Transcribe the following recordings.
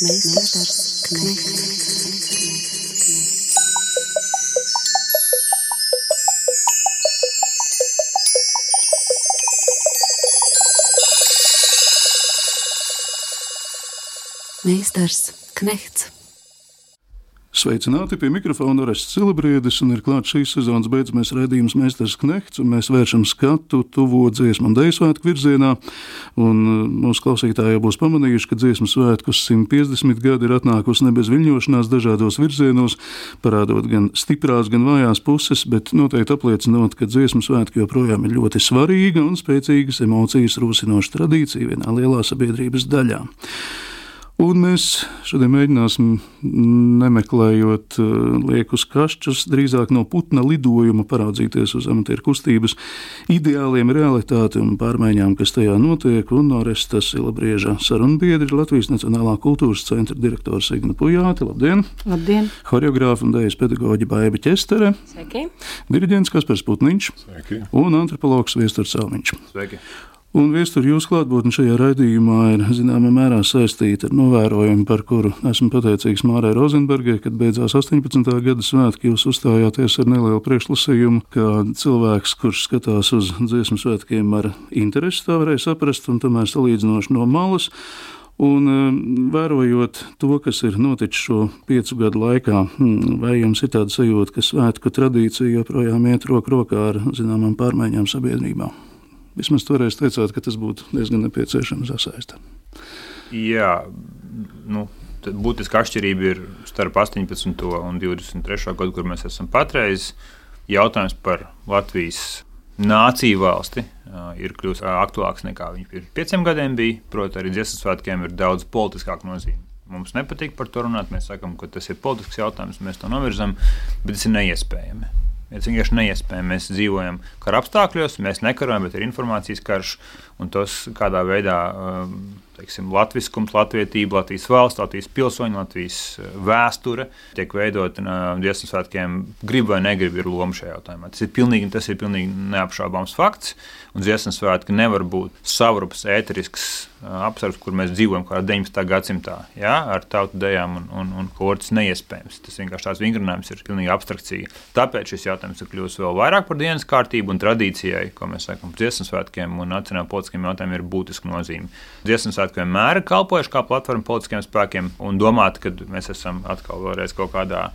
Meistars Knechts. Meistars Knechts. Sveicināti pie mikrofona Orests Cilibriedis un ir klāts šīs sezonas beidzamais redzījums Meistars Knehts, un mēs vēršam skatu tuvo dziesmu un deju svētku virzienā, un uh, mūsu klausītāji jau būs pamanījuši, ka dziesmu svētkus 150 gadi ir atnākusi ne bez viļņošanās dažādos virzienos, parādot gan stiprās, gan vājās puses, bet noteikti apliecinot, ka dziesmu svētki joprojām ir ļoti svarīga un spēcīgas emocijas rosinoša tradīcija vienā lielā sabiedrības daļā. Un mēs šodien mēģināsim, nemeklējot uh, liekus kašķus, drīzāk no putna lidojuma paraudzīties uz amatieru kustības ideāliem, realitāti un pārmaiņām, kas tajā notiek. Un Oresta Silabrieža sarunbiedri Latvijas Nacionālā kultūras centra direktors Igna Pujāte. Labdien! Labdien! Horeogrāfa un dēļas pedagoģa Baiba Ķestere. Sveiki! Diriģents Kaspars Putniņš. Sveiki. Un antropologs Viesturs Salmiņš. Sveiki. Un viestur jūsu klātbūtne šajā raidījumā ir zināmā mērā saistīta ar novērojumu, par kuru esmu pateicīgs Mārai Rozenbergai, kad beidzās 18. gada svētki. Jūs uzstājāties ar nelielu priekšlasījumu, ka cilvēks, kurš skatās uz dziesmu svētkiem ar interesi, tā varēja saprast, un tomēr salīdzinoši no malas. Un eh, vērojot to, kas ir noticis šo piecu gadu laikā, hmm, vai jums ir tāda sajūta, ka svētku tradīcija joprojām iet roku rokā ar zināmām pārmaiņām sabiedrībā? Vismaz toreiz teicāt, ka tas būtu diezgan nepieciešams sasaistīt. Jā, nu, būtiska atšķirība ir starp 18. un 23. gadu, kur mēs esam patreiz. Jautājums par Latvijas nāciju valsti ir kļuvis aktuāls nekā viņš pirms pieciem gadiem bija. Protams, arī dziesmu svētkiem ir daudz politiskāka nozīme. Mums nepatīk par to runāt. Mēs sakām, ka tas ir politisks jautājums, mēs to novirzam, bet tas ir neiespējami. Tas vienkārši neiespējami. Mēs dzīvojam kara apstākļos, mēs nekarojam, bet ir informācijas karš. Un tas kādā veidā um, teiksim, latviskums, latvietība, Latvijas valsts, Latvijas pilsoņi, Latvijas uh, vēsture tiek veidot uh, dziesmu svētkiem, grib vai negrib, ir loma šajā jautājumā. Tas ir pilnīgi, tas ir pilnīgi neapšaubāms fakts. Un dziesmu svētki nevar būt savrups, ēterisks apsvērums, kur mēs dzīvojam kā 19. gadsimtā, ja, ar tautu dejām un, un, un ko tas neiespējams. Tas vienkārši tāds vingrinājums ir pilnīgi abstrakcija. Tāpēc šis jautājums ir kļuvis vēl vairāk par dienas kārtību un tradīcijai, ko mēs sakām dziesmu svētkiem un nacionālajiem politiskiem jautājumiem ir būtiska nozīme. Dziesmu svētki vienmēr ir kalpojuši kā platforma politiskiem spēkiem un domāt, ka mēs esam atkal vēlreiz kaut kādā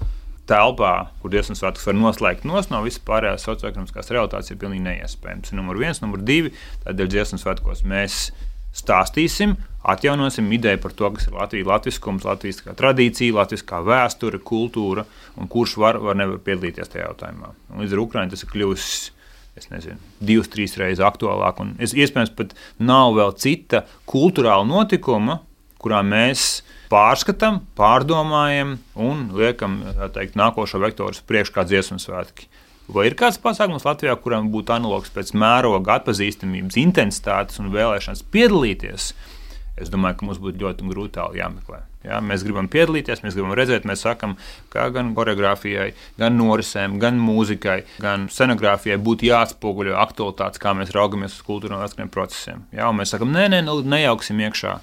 telpā, kur dziesmu svētkus var noslēgt no visas pārējās socioekonomiskās realitātes, ir pilnīgi neiespējams. Numur viens, numur divi, tādēļ dziesmu svētkos mēs stāstīsim, atjaunosim ideju par to, kas ir Latvijas latviskums, Latvijas tradīcija, Latvijas vēsture, kultūra un kurš var vai nevar piedalīties tajā jautājumā. Un līdz ar Ukraiņu tas ir kļuvis es nezinu, divas, trīs reizes aktuālāk. Un es, iespējams, pat nav vēl cita kultūrāla notikuma, kurā mēs pārskatām, pārdomājam un liekam teikt, nākošo vektoru priekšā dziesmu svētki. Vai ir kāds pasākums Latvijā, kuram būtu analogs pēc mēroga, atpazīstamības, intensitātes un vēlēšanas piedalīties? Es domāju, ka mums būtu ļoti grūti jāmeklē. Ja, mēs gribam piedalīties, mēs gribam redzēt, mēs sakām, ka gan choreogrāfijai, gan norisēm, gan mūzikai, gan scenogrāfijai būtu jāatspoguļo aktualitātes, kā mēs raugamies uz kultūra un vēsturiem procesiem. Ja, un mēs sakām, nē, nē, nu, nejauksim iekšā.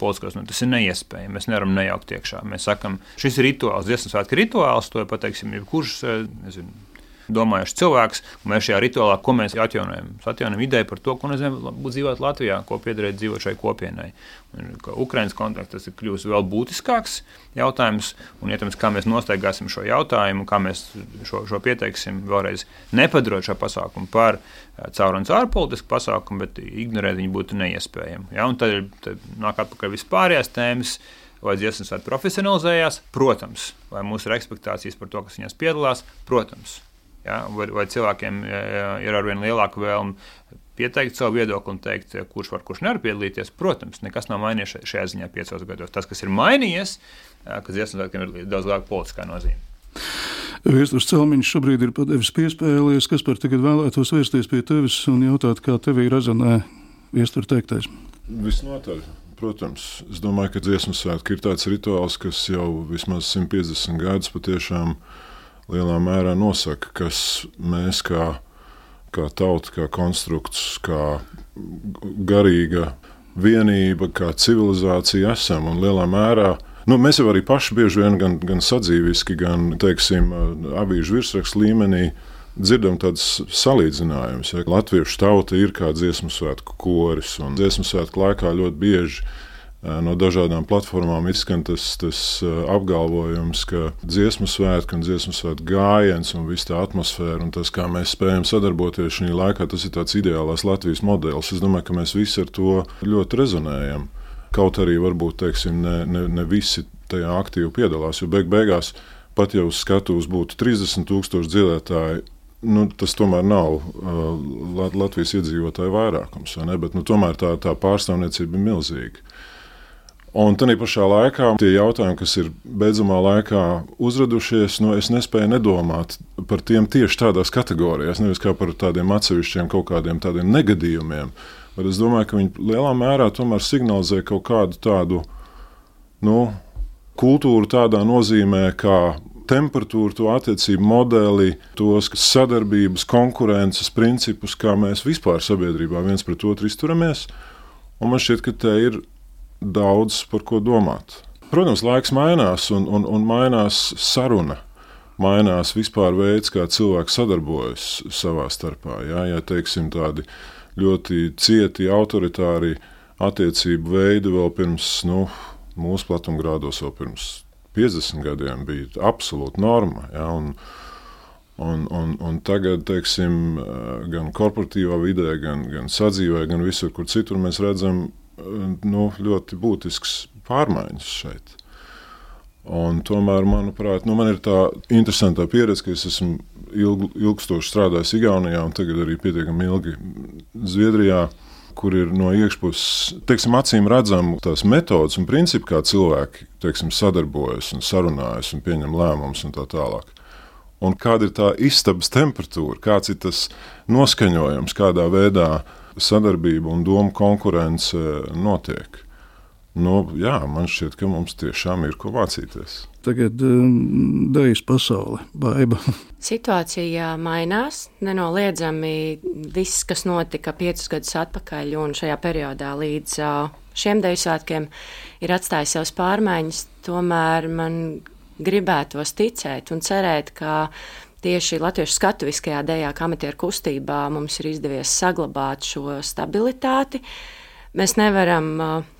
Politiskos, nu, tas ir neiespējami. Mēs nevaram nejaukt iekšā. Mēs sakām, šis ir rituāls, dziesmu svētku rituāls, to pateiksim, jebkurš nezinu, domājušs cilvēks. Mēs šajā rituālā, ko mēs atjaunojam, atjaunojam ideju par to, ko nozīmē dzīvot Latvijā, ko piederēt dzīvot šai kopienai. Ukraiņas kontekstā tas ir kļuvis vēl būtiskāks jautājums. Un, ietams, kā mēs nostaigāsim šo jautājumu, kā mēs šo, šo pieteiksim, vēlreiz nepadarot šo pasākumu par eh, caur un caur politisku pasākumu, bet ignorēt viņu būtu neiespējami. Ja? Un tad, tad nāk atpakaļ vispārējās tēmas vai dziesmas svētki profesionalizējās, protams, vai mūsu ir ekspektācijas par to, kas viņās piedalās, protams. Ja, vai, vai cilvēkiem ir arvien lielāka vēlme pieteikt savu viedokli un teikt, kurš var, kurš nevar piedalīties. Protams, nekas nav mainījies šajā ziņā piecos gados. Tas, kas ir mainījies, ka dziesmu svētkiem ir daudz lielāka politiskā nozīme. Viestures Celmiņš šobrīd ir padevis piespēlies, kas par tagad vēlētos vērsties pie tevis un jautāt, kā tevī rezonē viestura teiktais. Visnotaļ. Protams, es domāju, ka dziesmu svētki ir tāds rituāls, kas jau vismaz 150 gadus patiešām ir lielā mērā nosaka, kas mēs kā, kā tauta, kā konstrukts, kā garīga vienība, kā civilizācija esam. Un lielā mērā Nu, mēs jau arī paši bieži vien gan, gan sadzīviski, gan teiksim, avīžu virsrakstu līmenī dzirdam tādus salīdzinājumus. Ja? Latviešu tauta ir kā dziesmu svētku koris, un dziesmu svētku laikā ļoti bieži no dažādām platformām izskan tas, tas apgalvojums, ka dziesmu svētki un dziesmu svētku gājiens un viss tā atmosfēra un tas, kā mēs spējam sadarboties šajā laikā, tas ir tāds ideālās Latvijas modelis. Es domāju, ka mēs visi ar to ļoti rezonējam. Kaut arī varbūt teiksim, ne, ne, ne visi tajā aktīvi piedalās, jo beig beigās pat jau uz skatuves būtu 30 tūkstoši dziedātāji, nu, tas tomēr nav uh, Latvijas iedzīvotāju vairākums. Bet, nu, tomēr tā, tā pārstāvniecība ir milzīga. Un tā pašā laikā tie jautājumi, kas ir beidzamā laikā uzradušies, nu, es nespēju nedomāt par tiem tieši tādās kategorijās, nevis kā par tādiem atsevišķiem kaut kādiem tādiem negadījumiem. Bet es domāju, ka viņi lielā mērā tomēr signalizē kaut kādu tādu nu, kultūru tādā nozīmē, kā temperatūru, to attiecību modeli, tos sadarbības, konkurences principus, kā mēs vispār sabiedrībā viens pret otru izturamies. Un man šķiet, ka te ir daudz par ko domāt. Protams, laiks mainās un, un, un mainās saruna. Mainās vispār veids, kā cilvēki sadarbojas savā starpā. Ja, ja teiksim, tādi ļoti cieti, autoritāri attiecību veidi vēl pirms nu, mūsu platumgrādos, vēl pirms 50 gadiem bija absolūta norma. Ja, un, Un, un, un tagad, teiksim, gan korporatīvā vidē, gan, gan sadzīvē, gan visur, kur citur mēs redzam nu, ļoti būtisks pārmaiņas šeit. Un tomēr, manuprāt, nu, man ir tā interesanta pieredze, ka es esmu ilg, ilgstoši strādājis Igaunijā un tagad arī pietiekami ilgi Zviedrijā, kur ir no iekšpuses, teiksim, acīm redzama tās metodas un principi, kā cilvēki teiksim, sadarbojas un sarunājas un pieņem lēmumus un tā tālāk. Un kāda ir tā istabas temperatūra, kāds ir tas noskaņojums, kādā veidā sadarbība un domu konkurence notiek. Nu, jā, man šķiet, ka mums tiešām ir ko mācīties. Tagad um, dēļas pasaule, baiva. Situācija mainās. Nenoliedzami viss, kas notika piecus gadus atpakaļ un šajā periodā līdz uh, šiem dēļu svētkiem, ir atstājis savas pārmaiņas. Tomēr man gribētos ticēt un cerēt, ka tieši latviešu skatuviskajā dēļā, kā amatieru kustībā, mums ir izdevies saglabāt šo stabilitāti. Mēs nevaram uh,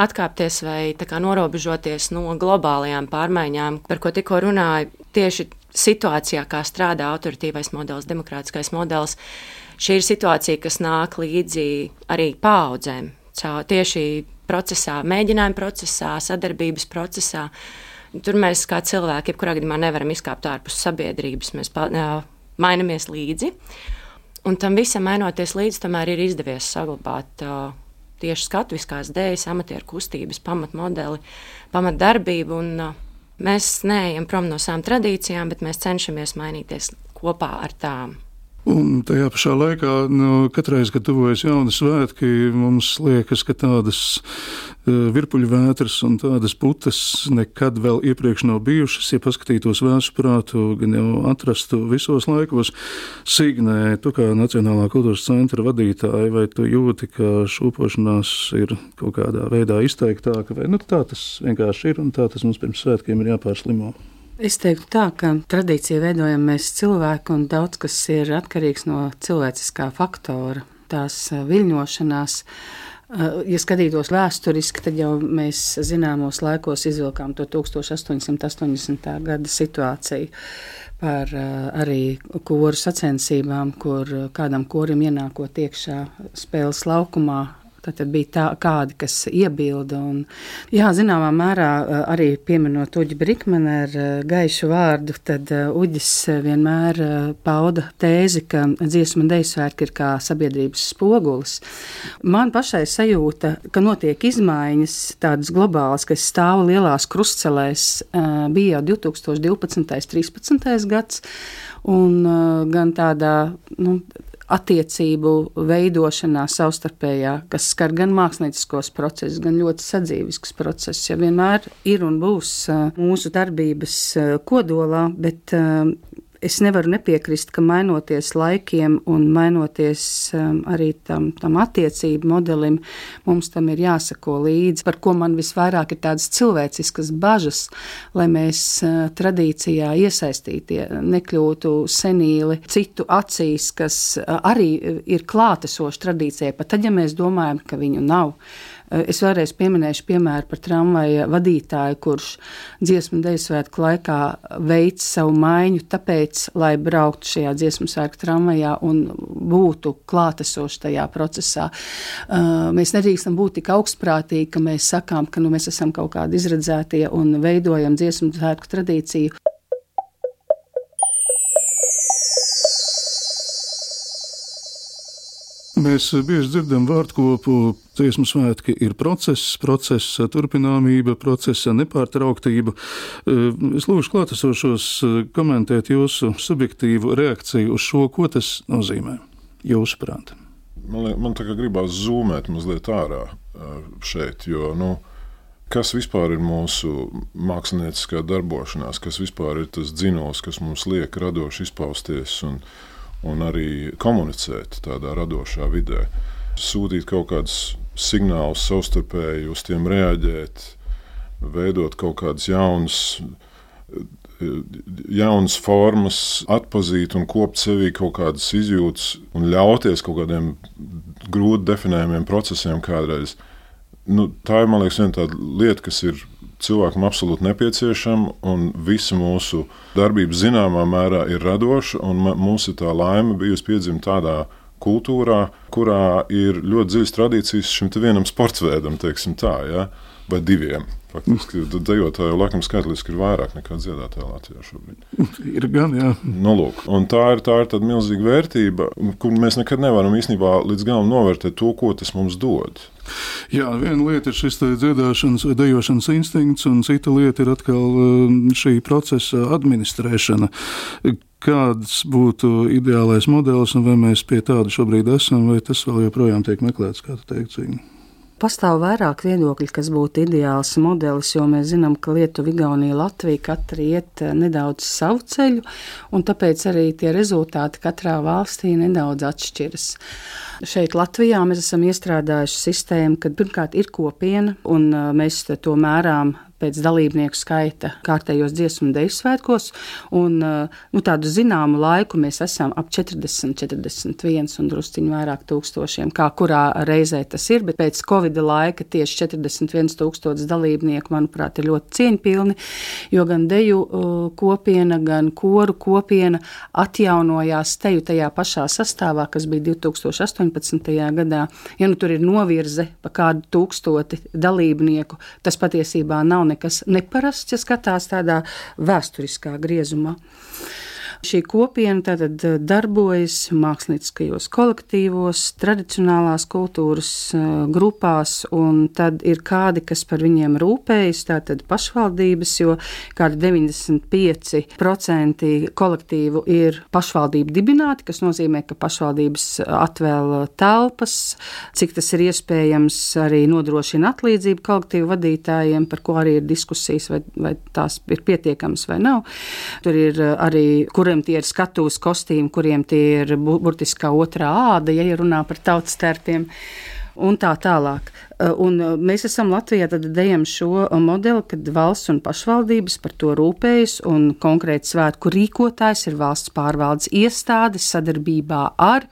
atkāpties vai norobežoties no globālajām pārmaiņām, par ko tikko runāju. Tieši situācijā, kā strādā autoritīvais modelis, demokrātiskais modelis, šī ir situācija, kas nāk līdzi arī paudzēm. Tieši procesā, mēģinājuma procesā, sadarbības procesā. Tur mēs kā cilvēki, jebkurā gadījumā, nevaram izkāpt ārpus sabiedrības. Mēs mainamies līdzi. Un tam visam mainoties līdzi, tomēr ir izdevies saglabāt uh, tieši skatuviskās dēļas, amatieru kustības pamatmodeli, pamatdarbību. Un, uh, mēs neejam prom no savām tradīcijām, bet mēs cenšamies mainīties kopā ar tām. Un tajā pašā laikā, nu, katreiz, kad tuvojas jauni svētki, mums liekas, ka tādas uh, virpuļu vētras un tādas putas nekad vēl iepriekš nav bijušas. Ja paskatītos vēsturprātu, gan jau atrastu visos laikos, Signē, tu kā Nacionālā kultūras centra vadītāja, vai tu jūti, ka šūpošanās ir kaut kādā veidā izteiktāka, vai nu, tā tas vienkārši ir un tā tas mums pirms svētkiem ir jāpārslimo? Es teiktu tā, ka tradīcija veidojam mēs cilvēki, un daudz kas ir atkarīgs no cilvēciskā faktora, tās viļņošanās. Ja skatītos vēsturiski, tad jau mēs zināmos laikos izvilkām to 1880. gada situāciju par arī koru sacensībām, kur kādam korim ienākot iekšā spēles laukumā, Tad bija tā, kādi, kas iebilda. Un, jā, zināmā mērā arī pieminot Uģi Brikmanu ar gaišu vārdu, tad Uģis vienmēr pauda tēzi, ka dziesmu un deju svētki ir kā sabiedrības spogulis. Man pašai sajūta, ka notiek izmaiņas tādas globālas, kas stāv lielās krustcelēs, bija jau 2012. un 2013. gads, un gan tādā, nu, attiecību veidošanā savstarpējā, kas skar gan mākslinieciskos procesus, gan ļoti sadzīviskus procesus, ja vienmēr ir un būs mūsu darbības kodolā, bet es nevaru nepiekrist, ka mainoties laikiem un mainoties um, arī tam, tam attiecību modelim, mums tam ir jāsako līdzi. Par ko man visvairāk ir tādas cilvēciskas bažas, lai mēs uh, tradīcijā iesaistītie nekļūtu senīli citu acīs, kas uh, arī ir klātesoši tradīcijai, pat tad, ja mēs domājam, ka viņu nav. Eh, es vēlreiz pieminēšu piemēru par tramvaja vadītāju, kurš dziesmu dēļu svētku laikā veids savu maiņu, tāpēc, lai brauktu šajā dziesmu svētku tramvajā un būtu klātesoši tajā procesā. Eh, mēs nedrīkstam būt tik augstprātīgi, ka mēs sakām, ka nu, mēs esam kaut kādi izredzētie un veidojam dziesmu svētku tradīciju. Mēs bieži dzirdam vārdkopu, dziesmu svētki ir process, procesa turpināmība, procesa nepārtrauktība. Es lūdzu klātesošos komentēt jūsu subjektīvu reakciju uz šo, ko tas nozīmē, jūsuprāt. Man, man tā kā gribās zūmēt mazliet ārā šeit, jo, nu, kas vispār ir mūsu mākslinieckā darbošanās, kas vispār ir tas dzinos, kas mums liek radoši izpausties un izpausties un arī komunicēt tādā radošā vidē. Sūtīt kaut kādus signālus savstarpēji, uz tiem reaģēt, veidot kaut kādas jaunas, jaunas formas, atpazīt un kopt sevī kaut kādas izjūtas un ļauties kaut kādiem grūti definējumiem procesiem kādreiz. Nu, tā ir, lieta, kas ir cilvēkam absolūti nepieciešama, un visa mūsu darbība zināmā mērā ir radoša, un mums ir tā laime bijusi piedzimt tādā kultūrā, kurā ir ļoti dziļas tradīcijas šim vienam sporta veidam, teiksim tā, ja? Vai diviem. Faktiski dejotāju laikam skaitliski ir vairāk nekā dziedātāju Latvijā šobrīd. Ir gan, jā. Nu, lūk, un tā ir tā ir tāda milzīga vērtība, kur mēs nekad nevaram īstenībā līdz galam novērtēt to, ko tas mums dod. Jā, viena lieta ir šis dziedāšanas dejošanas instinkts, un cita lieta ir atkal um, šī procesa administrēšana. Kāds būtu ideālais modelis, un vai mēs pie tāda šobrīd esam, vai tas vēl joprojām tiek meklēts, kā tu teiksi? Pastāv vairāk viedokļu, kas būtu ideāls modelis, jo mēs zinām, ka Lietuva, Igaunija, Latvija katra iet eh, nedaudz savu ceļu, un tāpēc arī tie rezultāti katrā valstī nedaudz atšķiras. Šeit Latvijā mēs esam iestrādājuši sistēmu, kad pirmkārt ir kopiena, un uh, mēs to mērām pēc dalībnieku skaita kārtējos dziesmu un dēļu svētkos. Un, uh, nu, tādu zināmu laiku mēs esam ap 40, 41 un drusciņu vairāk tūkstošiem, kā kurā reizē tas ir. Bet pēc Covid laika tieši 41 tūkstoši dalībnieku, manuprāt, ir ļoti cieņpilni, jo gan deju uh, kopiena, gan koru kopiena atjaunojās teju tajā pašā sastāvā, kas bija 2008. 18. gadā. Ja nu tur ir novirze pa kādu tūkstoti dalībnieku, tas patiesībā nav nekas neparasts, ja skatās tādā vēsturiskā griezumā. Šī kopiena tātad eh, darbojas mākslinieckajos kolektīvos, tradicionālās kultūras eh, grupās, un tad ir kādi, kas par viņiem rūpējas, tātad pašvaldības, jo kādi 95% kolektīvu ir pašvaldību dibināti, kas nozīmē, ka pašvaldības atvēl telpas, cik tas ir iespējams, arī nodrošina atlīdzību kolektīvu vadītājiem, par ko arī ir diskusijas, vai, vai tās ir pietiekamas vai nav. Tur ir eh, arī, kuriem kuriem tie ir skatuves kostīmi, kuriem tie ir burtiskā otrā āda, ja runā par tautas tērpiem un tā tālāk. Eh, un eh, mēs esam Latvijā dejam šo eh, modeli, kad valsts un pašvaldības par to rūpējas, un konkrēti svētku rīkotājs ir valsts pārvaldes iestādes sadarbībā ar,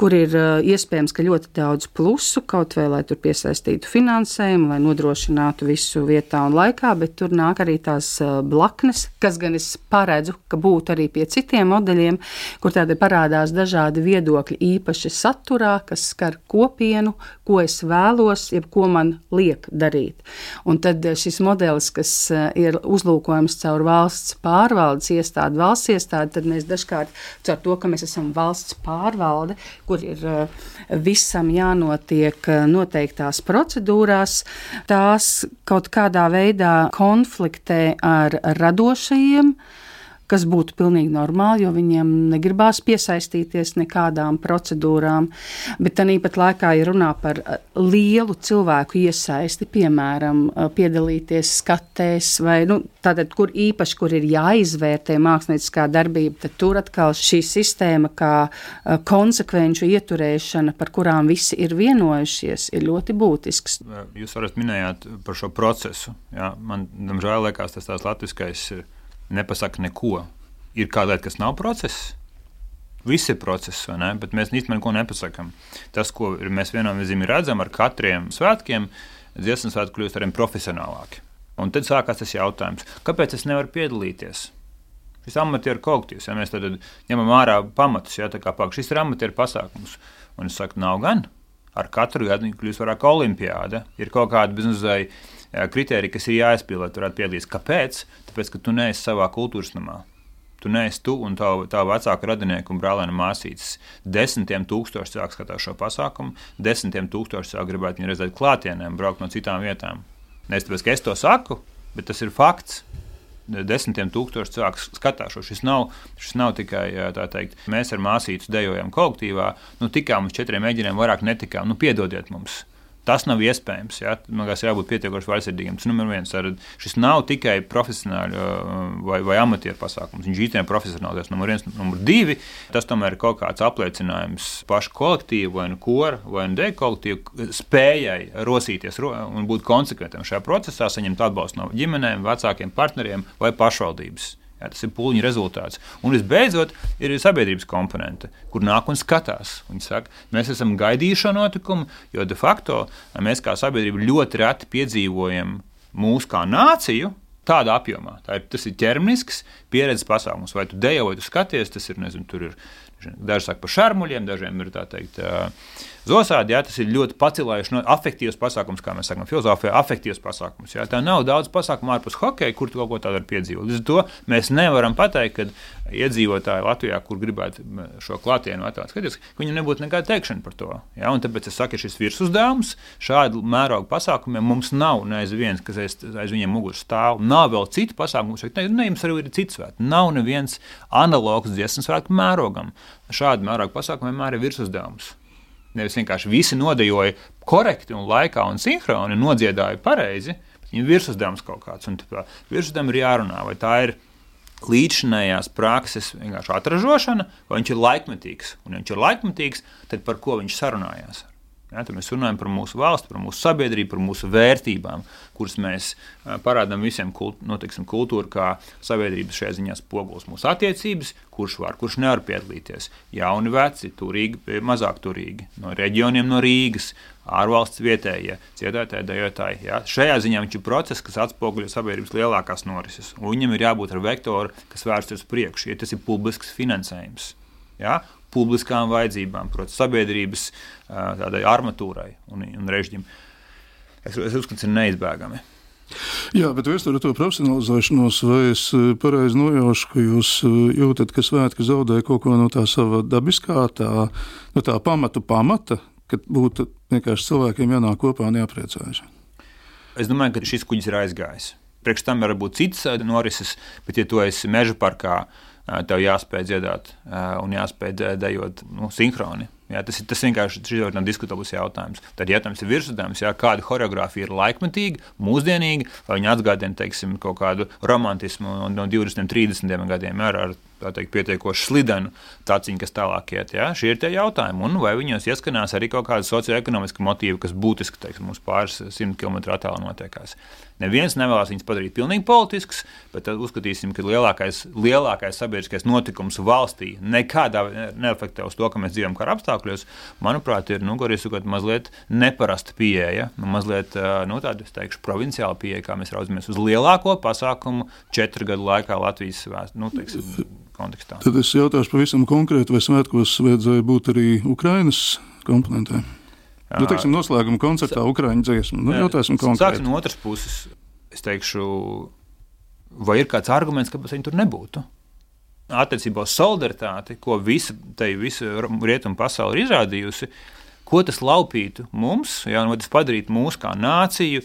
kur ir iespējams, ka ļoti daudz plusu, kaut vai lai tur piesaistītu finansējumu, lai nodrošinātu visu vietā un laikā, bet tur nāk arī tās blaknes, kas gan es paredzu, ka būtu arī pie citiem modeļiem, kur tādi parādās dažādi viedokļi īpaši saturā, kas skar kopienu, ko es vēlos, jeb ko man liek darīt. Un tad eh, šis modelis, kas eh, ir uzlūkojams caur valsts pārvaldes iestādi, valsts iestādi, tad mēs dažkārt caur to, ka mēs esam valsts pārvalde, kur ir eh, visam jānotiek noteiktās procedūrās, tās kaut kādā veidā konfliktē ar radošajiem kas būtu pilnīgi normāli, jo viņiem negribās piesaistīties nekādām procedūrām. Bet tāpat laikā ir runā par lielu cilvēku iesaisti, piemēram, piedalīties skatēs, vai nu, tātad, kur īpaši, kur ir jāizvērtē mākslinieckā darbība, tad tur atkal šī sistēma, kā konsekvenču ieturēšana, par kurām visi ir vienojušies, ir ļoti būtisks. Jūs varat minējāt par šo procesu. Jā. Man, diemžēl, liekas, tas tās latviskais nepasaka neko. Ir kāda lieta, kas nav process. Viss ir process, bet mēs īstenībā neko nepasakām. Tas, ko mēs viennozīmīgi redzam ar katriem svētkiem, dziesmu svētki kļūst arvien profesionālāki. Un tad sākās tas jautājums, kāpēc es nevaru piedalīties? Šis amatieru kolektīvs, ja mēs tad ņemam ārā pamatus, ja tā kā pāk, šis ir amatieru pasākums. Un es saku, nav gan. Ar katru gadu kļūst vairāk olimpiāda. Ir kaut kāda biznesēja kriterija, kas ir jāizpild, lai varētu piedalīties. Kāpēc? Tāpēc, ka tu neesi savā kultūras namā. Tu neesi tu un tā, tā vecāka radinieka un brālēna māsītes. Desmitiem tūkstoši cilvēku skatās šo pasākumu, desmitiem tūkstoši cilvēku gribētu viņu redzēt klātienē, braukt no citām vietām. Nevis tāpēc, ka es to saku, bet tas ir fakts desmitiem tūkstoši cilvēku skatās. Šis nav, šis nav tikai tā teikt, mēs ar māsīcu dejojam kolektīvā, nu tikām uz četriem mēģinājumiem, vairāk netikām. Nu, piedodiet mums! Tas nav iespējams. Ja? Man liekas, jābūt pietiekoši vaļsirdīgam. Tas numur viens. Ar, šis nav tikai profesionāli vai, vai amatieru pasākums. Viņš īstenībā ir profesionāls. Numur viens, numur divi. Tas tomēr ir kaut kāds apliecinājums pašu kolektīvu, vai nu kora, vai nu deju kolektīvu spējai rosīties un būt konsekventam šajā procesā, saņemt atbalstu no ģimenēm, vecākiem partneriem vai pašvaldības. Jā, tas ir pūliņu rezultāts. Un visbeidzot, ir sabiedrības komponente, kur nāk un skatās. Viņi saka, mēs esam gaidījuši šo notikumu, jo de facto mēs kā sabiedrība ļoti reti piedzīvojam mūsu kā nāciju. Tādā apjomā. Tā ir, tas ir ķermenisks pieredzes pasākums. Vai tu dejo, vai tu skaties, tas ir, nezinu, tur ir daži saka par šarmuļiem, dažiem ir tā teikt. Uh, Zosādi, jā, tas ir ļoti pacilējuši no afektīvas pasākums, kā mēs sakām, filozofijā, afektīvas pasākums. Jā. Tā nav daudz pasākumu ārpus hokeja, kur kaut ko tādu var piedzīvot. Līdz ar to mēs nevaram pateikt, ka iedzīvotāji Latvijā, kur gribētu šo klātienu atvērt, skatīties, ka viņiem nebūtu nekāda teikšana par to. Jā. Un tāpēc es saku, ka šis virsuzdevums šādu mērogu pasākumiem mums nav neviens, kas aiz, aiz viņiem muguras stāv. Nav vēl citu pasākumu, ne, ne, jums arī ir cits svēts. Nav neviens analogs dziesmu svētku mērogam. Šādu mērogu pasākumu vienmēr ir virsuzdevums. Nevis vienkārši visi nodejoja korekti un laikā un sinhroni nodziedāja pareizi, bet viņam ir virsuzdevums kaut kāds. Un virsuzdevumam ir jārunā, vai tā ir līdzinājās prakses vienkārši atražošana, vai viņš ir laikmetīgs. Un, ja viņš ir laikmetīgs, tad par ko viņš sarunājās? Ja, mēs runājam par mūsu valsti, par mūsu sabiedrību, par mūsu vērtībām, kuras mēs parādām visiem kult, nu, kultūru, kā sabiedrības šajā ziņā spogulis mūsu attiecības, kurš var, kurš nevar piedalīties. Jauni, veci, turīgi, mazāk turīgi, no reģioniem, no Rīgas, ārvalsts vietējie, cietētāji, dejotāji. Ja. Šajā ziņā viņš ir process, kas atspoguļo sabiedrības lielākās norises. Viņam ir jābūt ar vektoru, kas vērsts uz priekšu, ja tas ir publisks finansējums. Ja? Publiskām vajadzībām, proti, sabiedrības tādai armatūrai un, un režģim. Es, es uzskatu, tas ir neizbēgami. Jā, bet vēsturē to profesionalizēšanos, vai es pareizi nojaušu, ka jūs jūtat, ka svētki zaudē kaut ko no tā sava dabiskā, tā, no tā pamatu pamata, ka būtu vienkārši cilvēkiem jānāk kopā un jāpriecājas? Es domāju, ka šis kuģis ir aizgājis. Priekš tam var būt citas norises, bet, ja tu esi meža parkā, tev jāspēj dziedāt un jāspēj dejot nu, sinhroni. Jā, tas, ir, tas vienkārši ir no diskutabls jautājums. Tad jautājums ir virsotājums, kāda choreogrāfija ir laikmetīga, mūsdienīga, vai viņa atgādina teiksim, kaut kādu romantismu no 20, 30 gadiem ar, ar teikt, pietiekoši slidenu taciņu, kas tālāk iet. Ja? Šie ir tie jautājumi. Un vai viņos ieskanās arī kaut kāda socioekonomiska motīva, kas būtiski teiksim, mums pāris simt kilometru attālumā notiekās. Neviens nevēlas viņus padarīt pilnīgi politiskus, bet uzskatīsim, ka lielākais, lielākais sabiedriskais notikums valstī nekādā neefektē uz to, ka mēs dzīvojam kara apstākļos. Manuprāt, ir nu, sakot, mazliet neparasta pieeja, nu, mazliet nu, tāda, teikšu, provinciāla pieeja, kā mēs raudzamies uz lielāko pasākumu četru gadu laikā Latvijas vēsturē. Nu, teiksim, kontekstā. Tad es jautāšu pavisam konkrēti, vai svētkos vajadzēja būt arī Ukrainas komponentiem? Nu, teiksim, noslēguma koncertā Ukraiņu dziesmu. Nu, jautāsim konkrēti. Sāksim no otras puses. Es teikšu, vai ir kāds arguments, kāpēc viņi tur nebūtu? Attiecībā uz solidaritāti, ko visa, visa rietumu pasaule ir izrādījusi, ko tas laupītu mums, ja tas padarītu mūs kā nāciju,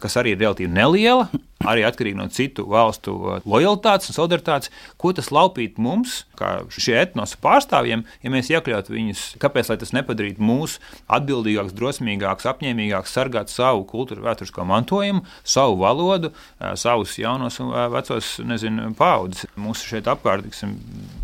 kas arī ir relatīvi neliela, arī atkarīgi no citu valstu lojalitātes un solidaritātes, ko tas laupītu mums, kā šie etnosu pārstāvjiem, ja mēs iekļautu viņus. Kāpēc tas nepadarītu mūs atbildīgākus, drosmīgākus, apņēmīgākus, sargāt savu kultūru, vēsturisko mantojumu, savu valodu, savus jaunos un vecos nezinu, paudzes. Mums šeit apkārt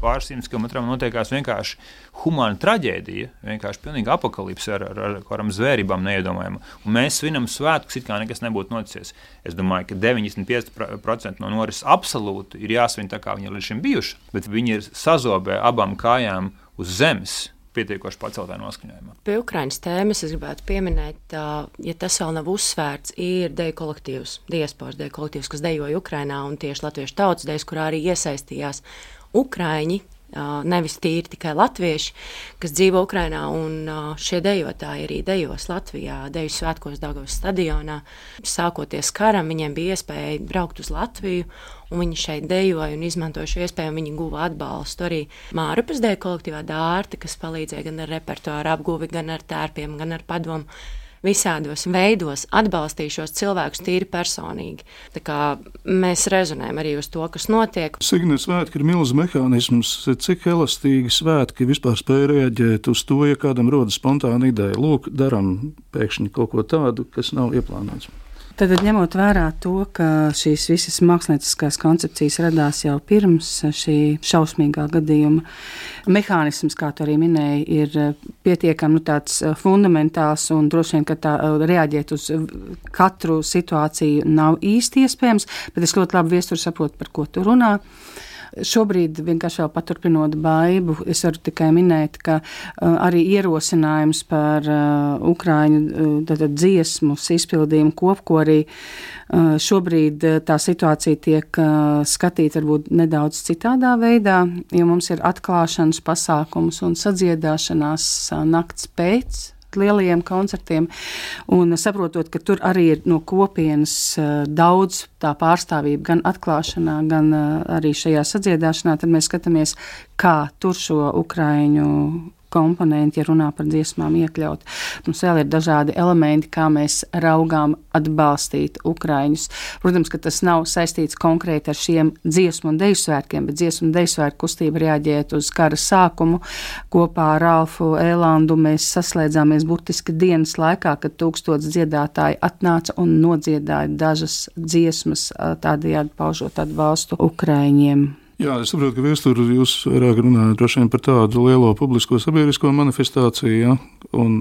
pāris simtus kilometriem notiekās vienkārši humāna traģēdija, vienkārši pilnīga apakalipse ar, ar, ar kādām zvērībām neiedomājama. Un mēs svinam svētkus, it kā nekas nebūtu noticis. Es domāju, ka 95% no norises absolūti ir jāsvin tā, kā viņi ir līdz šim bijuši, bet viņi ir sazobē abām kājām uz zemes pietiekoši paceltā noskaņojumā. Pie Ukraiņas tēmas es gribētu pieminēt, ja tas vēl nav uzsvērts, ir deju kolektīvs, diasporas deju kolektīvs, kas dejoja Ukrainā un tieši latviešu tautas dejas, kurā arī iesaistījās Ukraiņi, nevis tīri tikai latvieši, kas dzīvo Ukrajinā. Šie dejotāji arī dejos Latvijā, deju svētkos Dāngavas stadionā. Sākoties karam, viņiem bija iespēja braukt uz Latviju. Viņi šeit dejoja un izmantoja šo iespēju. Viņi guva atbalstu arī Mārupas dēļ kolektīvā dārta, kas palīdzēja gan ar repertuāru apguvi, gan ar tērpiem, gan ar padomu visādos veidos atbalstīju šos cilvēkus tīri personīgi. Mēs rezonējam arī uz to, kas notiek. Signes svētki ir milzīgs mehānisms, cik elastīgi svētki vispār spēj reaģēt uz to, ja kādam rodas spontāna ideja. Lūk, darām pēkšņi kaut ko tādu, kas nav ieplānots. Tad, ņemot vērā to, ka šīs visas mākslinieckās koncepcijas radās jau pirms šī šausmīgā gadījuma, mehānisms, kā tu arī minēji, ir pietiekami nu, eh, fundamentāls un droši vien, ka tā eh, reaģēt uz katru situāciju nav īsti iespējams, bet es ļoti labi viesturu saprotu, par ko tu runā. Šobrīd, vienkārši vēl paturpinot baidu, es varu tikai minēt, ka uh, arī ierosinājums par uh, Ukrāņu uh, dziesmu izpildījumu kopkorī uh, šobrīd uh, tā situācija tiek uh, skatīta varbūt nedaudz citādā veidā, jo mums ir atklāšanas pasākums un sadziedāšanās uh, nakts pēc lielajiem koncertiem. Un saprotot, ka tur arī ir no kopienas eh, daudz tā pārstāvība, gan atklāšanā, gan eh, arī šajā sadziedāšanā, tad mēs skatāmies, kā tur šo ukraiņu komponenti, ja runā par dziesmām, iekļaut. Mums vēl ir dažādi elementi, kā mēs raugām atbalstīt ukraiņus. Protams, ka tas nav saistīts konkrēti ar šiem dziesmu un deju svētkiem, bet dziesmu un deju svētku kustība reaģēt uz kara sākumu. Kopā ar Ralfu Ēlandu mēs saslēdzāmies burtiski dienas laikā, kad tūkstots dziedātāji atnāca un nodziedāja dažas dziesmas, tādējādi paužot atbalstu Ukraiņiem. Jā, es saprotu, ka vēsturē jūs vairāk runājat par tādu lielo publisko sabiedrisko manifestāciju. Ja? Un,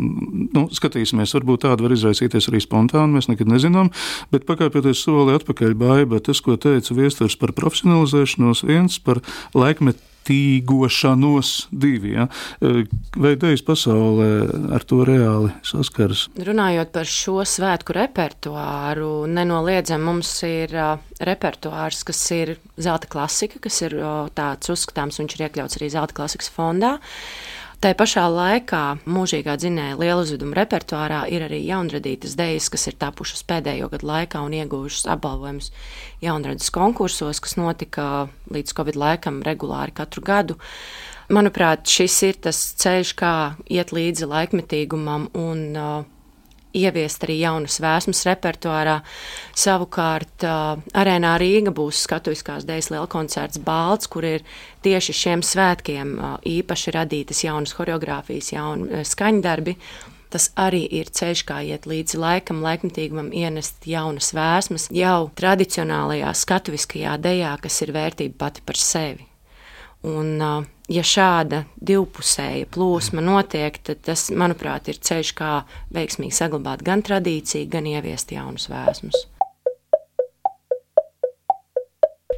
nu, skatīsimies, varbūt tāda var izraisīties arī spontāni, mēs nekad nezinām. Bet pakāpjoties soli atpakaļ, baiba tas, ko teica vēstures par profesionalizēšanos, viens par laikmetu tīgošanos divi. Ja? Vai idejas pasaulē ar to reāli saskaras? Runājot par šo svētku repertuāru, nenoliedzami mums ir uh, repertuārs, kas ir zelta klasika, kas ir uh, tāds uzskatāms, viņš ir iekļauts arī zelta klasikas fondā. Tā pašā laikā mūžīgā dzinēja lielu uzvedumu repertuārā ir arī jaunradītas dejas, kas ir tapušas pēdējo gadu laikā un ieguvušas apbalvojumus jaunradas konkursos, kas notika līdz Covid laikam regulāri katru gadu. Manuprāt, šis ir tas ceļš, kā iet līdzi laikmetīgumam un uh, ieviest arī jaunas vēsmas repertuārā. Savukārt uh, arēnā Rīga būs skatuviskās dēļas liela koncerts Balts, kur ir tieši šiem svētkiem uh, īpaši radītas jaunas horeogrāfijas, jauni skaņdarbi. Tas arī ir ceļš, kā iet līdzi laikam, laikmatīgumam, ienest jaunas vēsmas jau tradicionālajā skatuviskajā dejā, kas ir vērtība pati par sevi. Un, uh, ja šāda divpusēja plūsma notiek, tad tas, manuprāt, ir ceļš, kā veiksmīgi saglabāt gan tradīciju, gan ieviest jaunus vēsmus.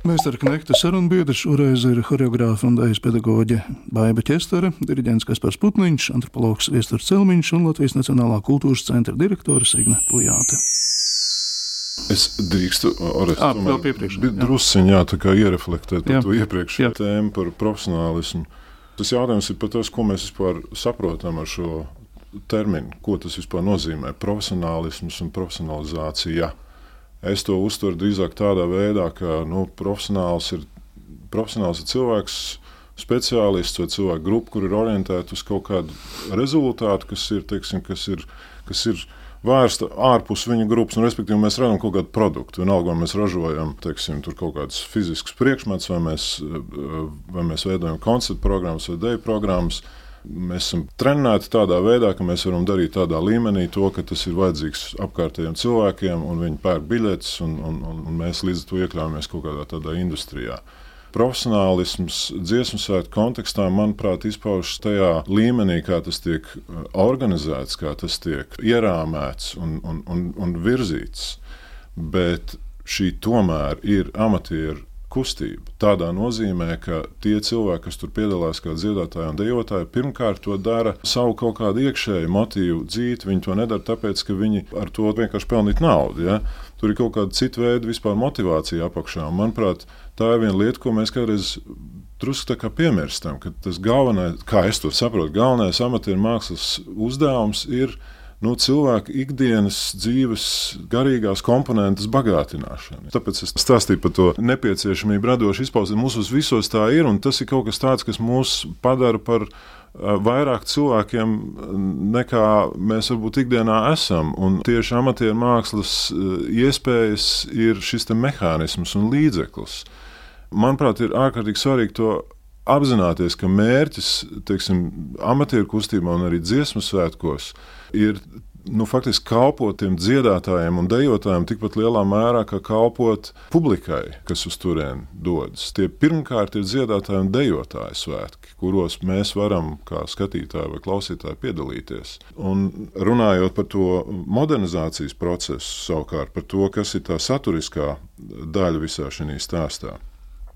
Mēstura Knekta sarunbiedra šoreiz ir horeogrāfa un dēļas pedagoģe Baiba Čestere, diriģents Kaspars Putniņš, antropologs Viesturs Celmiņš un Latvijas Nacionālā kultūras centra direktore Signe Pujāte. Es drīkstu arī druskuļi jā, iereflektēt par to iepriekšējo tēmu par profesionālismu. Tas jautājums ir par to, ko mēs vispār saprotam ar šo terminu, ko tas vispār nozīmē. Profesionālisms un profesionalizācija. Es to uztveru drīzāk tādā veidā, ka nu, profesionāls, ir, profesionāls ir cilvēks, speciālists vai cilvēku grupa, kur ir orientēta uz kaut kādu rezultātu, kas ir, teiksim, kas ir, kas ir vērsta ārpus viņa grupas. Un, respektīvi, mēs redzam kaut kādu produktu. Vienalga, vai mēs ražojam teiksim, kaut kādus fiziskus priekšmetus, vai mēs, vai mēs veidojam koncertu programmas vai deju programmas. Mēs esam trenēti tādā veidā, ka mēs varam darīt tādā līmenī to, ka tas ir vajadzīgs apkārtējiem cilvēkiem, un viņi pērk biļetes, un, un, un mēs līdz ar to iekļāvāmies kaut kādā tādā industrijā profesionālisms dziesmu svētku kontekstā, manuprāt, izpaužas tajā līmenī, kā tas tiek uh, organizēts, kā tas tiek ierāmēts un, un, un, un virzīts. Bet šī tomēr ir amatieru kustība. Tādā nozīmē, ka tie cilvēki, kas tur piedalās kā dziedātāji un dejotāji, pirmkārt to dara savu kaut kādu iekšēju motīvu dzīvi. Viņi to nedara tāpēc, ka viņi ar to vienkārši pelnīt naudu. Ja? Tur ir kaut kāda cita veida vispār motivācija apakšā. Un, manuprāt, tā ir viena lieta, ko mēs kādreiz drusku piemirstam. Tas galvenais, kā es to saprotu, galvenais amatieru mākslas uzdevums ir nu, cilvēka ikdienas dzīves garīgās komponentes bagātināšana. Tāpēc es stāstīju par to nepieciešamību radoši izpausmēt. Mūsos visos tā ir, un tas ir kaut kas tāds, kas mūs padara par vairāk cilvēkiem nekā mēs varbūt ikdienā esam. Un tieši amatieru mākslas iespējas ir šis mehānisms un līdzeklis. Manuprāt, ir ārkārtīgi svarīgi to apzināties, ka mērķis teiksim, amatieru kustībā un arī dziesmu svētkos ir nu, faktiski kalpot tiem dziedātājiem un dejotājiem tikpat lielā mērā, kā kalpot publikai, kas uz turieni dodas. Tie pirmkārt ir dziedātāji un dejotāji svētki, kuros mēs varam kā skatītāji vai klausītāji piedalīties. Un runājot par to modernizācijas procesu, savukārt par to, kas ir tā saturiskā daļa visā šajā stāstā.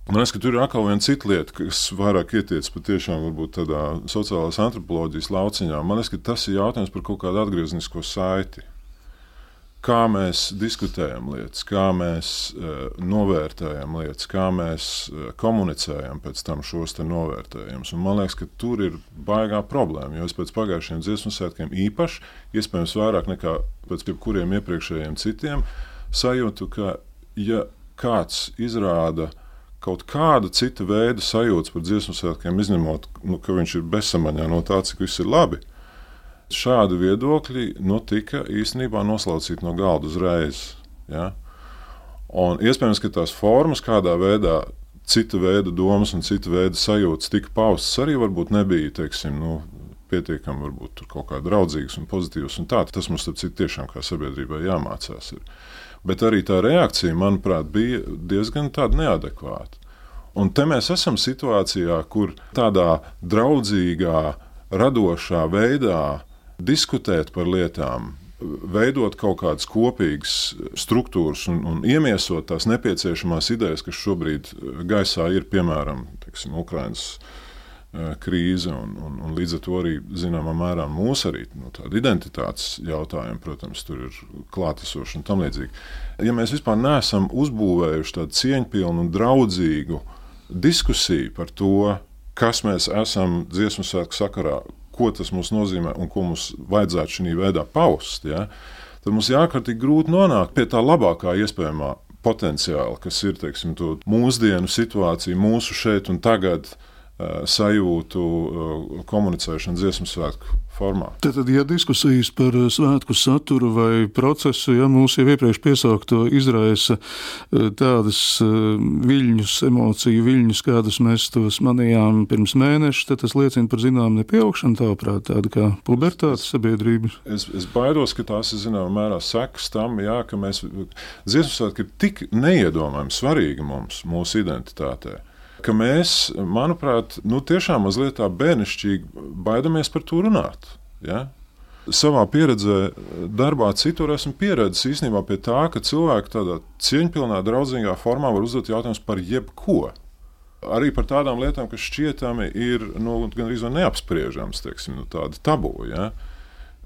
Man liekas, ka tur ir atkal viena cita lieta, kas vairāk ietiec patiešām tādā sociālās antropoloģijas lauciņā. Man liekas, ka tas ir jautājums par kaut kādu atgrieznisko saiti. Kā mēs diskutējam lietas, kā mēs uh, novērtējam lietas, kā mēs uh, komunicējam pēc tam šos novērtējumus. Man liekas, ka tur ir baigā problēma. Jo es pēc pagājušajiem dziesmu svētkiem īpaši, iespējams, vairāk nekā pēc jebkuriem iepriekšējiem citiem, sajūtu, ka ja kāds izrāda uh, kaut kāda cita veida sajūta par dziesmu svētkiem, izņemot, nu, ka viņš ir bezsamaņā no tā, cik viss ir labi. Šādi viedokļi nu, tika īstenībā noslaucīti no galda uzreiz. Ja? Un iespējams, ka tās formas, kādā veidā cita veida domas un cita veida sajūtas tika paustas, arī varbūt nebija teiksim, nu, pietiekami varbūt, kaut kā draudzīgas un pozitīvas. Un tā, tas mums tiešām kā sabiedrībai jāmācās. Ir. Bet arī tā reakcija, manuprāt, bija diezgan neadekvāta. Un te mēs esam situācijā, kur tādā draudzīgā, radošā veidā diskutēt par lietām, veidot kaut kādas kopīgas struktūras un, un iemiesot tās nepieciešamās idejas, kas šobrīd gaisā ir, piemēram, Ukraiņas krīze, un, un, un līdz ar to arī zināmā mērā mūsu arī nu, identitātes jautājumi, protams, tur ir klātesoši un tam līdzīgi. Ja mēs vispār neesam uzbūvējuši tādu cieņpilnu un draudzīgu diskusiju par to, kas mēs esam dziesmu svētku sakarā, ko tas mums nozīmē un ko mums vajadzētu šī veidā paust, ja, tad mums jākārtīgi grūti nonākt pie tā labākā iespējamā potenciāla, kas ir teiksim, mūsdienu situācija, mūsu šeit un tagad sajūtu eh, komunicēšanu dziesmu svētku formā. Tad, ja diskusijas par eh, svētku saturu vai procesu, ja mūsu jau iepriekš piesaukto izraisa tādas viļņus, emociju viļņus, kādus mēs tos manījām pirms mēneša, tad tas liecina par zināmu nepieaugšanu, tāprāt, tāda kā pubertāte sabiedrība. Es, es baidos, ka tās ir zināmā mērā sekas tam, jā, ka mēs dziesmu svētki ir tik neiedomājami svarīgi mums, mūsu identitātei ka mēs, manuprāt, nu, tiešām mazliet tā bērnišķīgi baidamies par to runāt. Ja? Savā pieredzē, darbā citur esmu pieredzējis īstenībā pie tā, ka cilvēki tādā cieņpilnā, draudzīgā formā var uzdot jautājumus par jebko. Arī par tādām lietām, kas šķietami ir nu, gandrīz neapspriežamas, teiksim, nu, tāda tabū. Ja?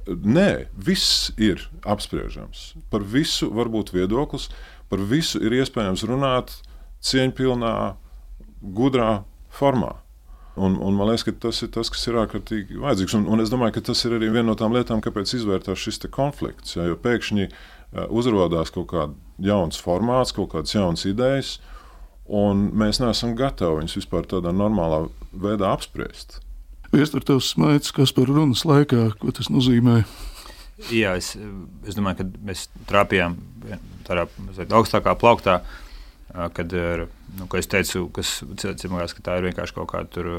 Nē, viss ir apspriežams. Par visu var būt viedoklis, par visu ir iespējams runāt cieņpilnā, gudrā formā. Un, un man liekas, ka tas ir tas, kas ir ārkārtīgi vajadzīgs. Un, un es domāju, ka tas ir arī viena no tām lietām, kāpēc izvērtās šis konflikts. Ja, jo pēkšņi uh, uzrādās kaut kāds jauns formāts, kaut kādas jaunas idejas, un mēs neesam gatavi viņus vispār tādā normālā veidā apspriest. Viestur tev smaids, kas par runas laikā, ko tas nozīmē? Jā, es, es domāju, ka mēs trāpījām tādā mazliet augstākā plauktā, kad, nu, ko es teicu, kas cilvēks, ka tā ir vienkārši kaut kāda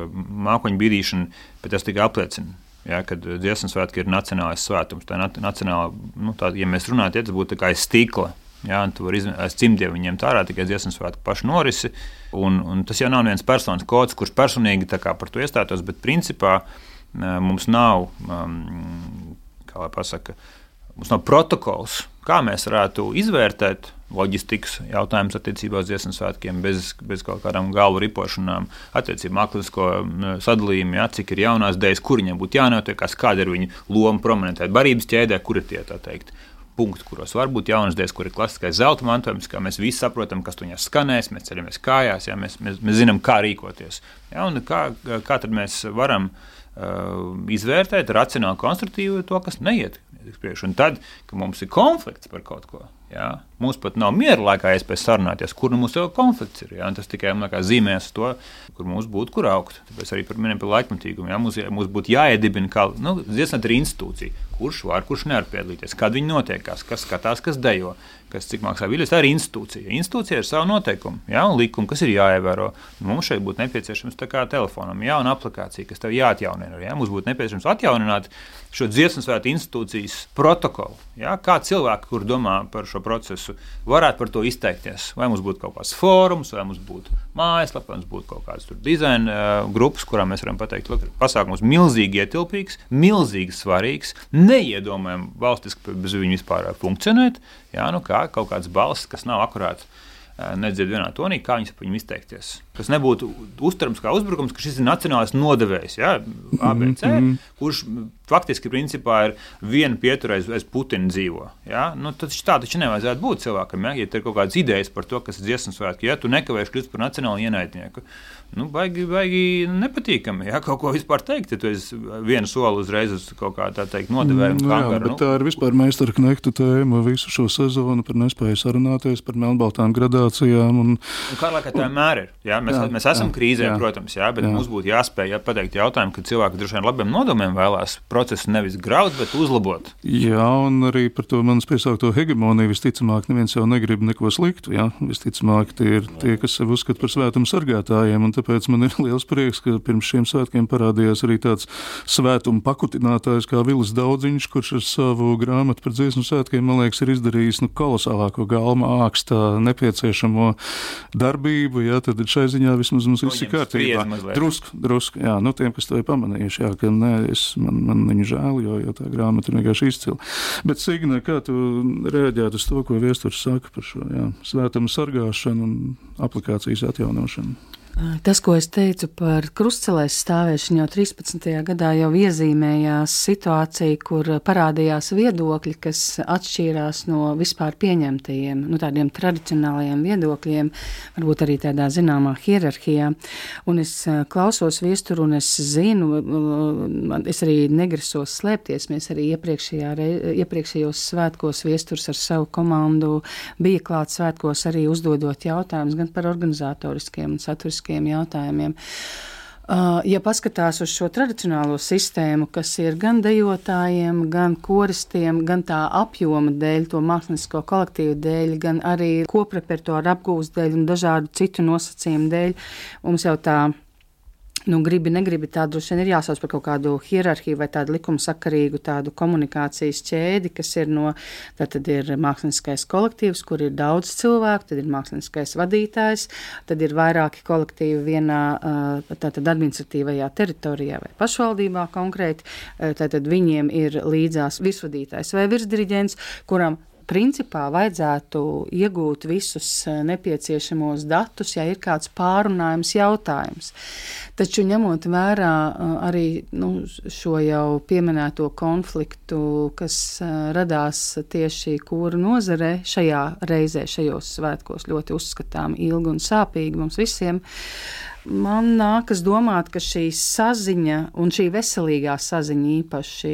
mākoņu bīdīšana, bet tas tikai apliecina. Ja, kad dziesmu svētki ir nacionālais svētums, tā ir nacionāla, nu, tā, ja mēs runājam, tas būtu kā aiz stikla. Jā, tu vari aiz cimdiem viņiem tārā tikai dziesmu svētku pašu norisi. Un, un tas jau nav viens personisks kods, kurš personīgi par to iestātos, bet principā mums nav, um, kā lai pasaka, mums nav protokols, kā mēs varētu izvērtēt loģistikas jautājumus attiecībā uz dziesmu svētkiem, bez, bez kaut kādām galvu ripošanām, attiecībā mākslinieko sadalījumu, ja, cik ir jaunās dēļas, kur viņiem būtu jānotiekās, kāda ir viņu loma prominentē barības ķēdē, kur ir tie tā teikt. Punkti, kuros var būt jaunas dēļas, kur ir klasiskais zelta mantojums, kā mēs visi saprotam, kas tur skanēs, mēs ceļamies kājās, ja, mēs, mēs, mēs zinām, kā rīkoties. Ja, kā, kā tad mēs varam uh, izvērtēt racionāli, konstruktīvi to, kas neiet priekšu. Un tad, kad mums ir konflikts par kaut ko, jā, mums pat nav miera laikā iespējas sarunāties, kur nu mums jau konflikts ir. Jā, tas tikai liekas, zīmēs to, kur mums būtu kur augt. Tāpēc arī par minējumu par laikmatīgumu. Jā, mums, mums būtu jāiedibina, kā nu, dziesmēt ir institūcija, kurš var, kurš nevar piedalīties, kad viņi notiekās, kas skatās, kas dejo kas cik maksā viļņus, tā ir institūcija. Institūcija ir savu noteikumu, ja, un likumu, kas ir jāievēro. Mums šeit būtu nepieciešams tā kā telefonam jauna aplikācija, kas tev jāatjaunina. Ja. Mums būtu nepieciešams atjaunināt šo dziesmu svētku institūcijas protokolu. Ja. Kā cilvēki, kur domā par šo procesu, varētu par to izteikties. Vai mums būtu kaut kāds fórums, vai mums būtu mājaslapa, mums būtu kaut kādas dizaina uh, grupas, kurām mēs varam pateikt, ka pasākums milzīgi ietilpīgs, milzīgi svarīgs, neiedomājami valstiski bez viņa vispār funkcionēt. Jā, nu kā kaut kāds balss, kas nav akurāts nedzird vienā tonī, kā viņas par viņu izteikties. Tas nebūtu uztverams kā uzbrukums, ka šis ir nacionālais nodevējs, ja, ABC, mm -hmm. kurš faktiski principā ir viena pietura aiz, Putina dzīvo. Ja? Nu, tad tā taču nevajadzētu būt cilvēkam. Ja, ja ir kaut kādas idejas par to, kas ir dziesmu svētki, ja tu nekavēsi kļūt par nacionālu ienaidnieku, nu, baigi, baigi nepatīkami. Ja kaut ko vispār teikt, ja tu esi vienu soli uzreiz uz kaut kā tā teikt nodevējumu. Mm, jā, bet nu. tā ir vispār meistara knekta tēma visu šo sezonu par nespēju sarunāties par melnbaltām gradācijām. Un, un kā lai tā vienmēr ir? Ja? Mēs, jā, mēs esam jā, krīzē, jā, protams, jā, bet jā. mums būtu jāspēj ja, pateikt jautājumu, ka cilvēki droši vien labiem nodomiem vēlās procesu nevis graut, bet uzlabot. Jā, un arī par to manas piesaukto hegemoniju visticamāk neviens jau negrib neko sliktu. Jā. Visticamāk, tie ir tie, kas sev uzskata par svētumu sargātājiem, un tāpēc man ir liels prieks, ka pirms šiem svētkiem parādījās arī tāds svētumu pakutinātājs kā Vilis Daudziņš, kurš ar savu grāmatu par dziesmu svētkiem, man liekas, ir izdarījis nu, kolosālāko galma ākstā nepieciešamo darbību. Jā, tad šai ziņā vismaz mums viss ir kārtībā. Drusku, drusku, jā, nu tiem, kas to ir pamanījuši, jā, ka nē, es, man, man viņu žēl, jo, jo tā grāmata ir vienkārši izcila. Bet, Signe, kā tu reaģētu uz to, ko viesturs saka par šo jā, svētumu sargāšanu un aplikācijas atjaunošanu? Tas, ko es teicu par krustcelēs stāvēšanu, jau 13. gadā jau iezīmējās situācija, kur parādījās viedokļi, kas atšķīrās no vispār pieņemtajiem, nu, tādiem tradicionālajiem viedokļiem, varbūt arī tādā zināmā hierarhijā. Un es klausos viesturu, un es zinu, es arī negrasos slēpties. Mēs arī iepriekšējos svētkos viesturs ar savu komandu bija klāt svētkos arī uzdodot jautājumus gan par organizatoriskiem un saturiskiem būtiskiem jautājumiem. Uh, ja paskatās uz šo tradicionālo sistēmu, kas ir gan dejotājiem, gan koristiem, gan tā apjoma dēļ, to mākslinieko kolektīvu dēļ, gan arī koprepertuāra apgūst dēļ un dažādu citu nosacījumu dēļ, mums jau tā nu, gribi, negribi, tā droši vien ir jāsauc par kaut kādu hierarhiju vai tādu likumsakarīgu tādu komunikācijas ķēdi, kas ir no, tad ir mākslinieckais kolektīvs, kur ir daudz cilvēku, tad ir mākslinieckais vadītājs, tad ir vairāki kolektīvi vienā tātad administratīvajā teritorijā vai pašvaldībā konkrēti, tad viņiem ir līdzās visvadītājs vai virsdiriģents, kuram principā vajadzētu iegūt visus eh, nepieciešamos datus, ja ir kāds pārunājums jautājums. Taču ņemot vērā eh, arī nu, šo jau pieminēto konfliktu, kas eh, radās tieši kūru nozarē šajā reizē, šajos svētkos ļoti uzskatām ilgi un sāpīgi mums visiem, Man nākas domāt, ka šī saziņa un šī veselīgā saziņa īpaši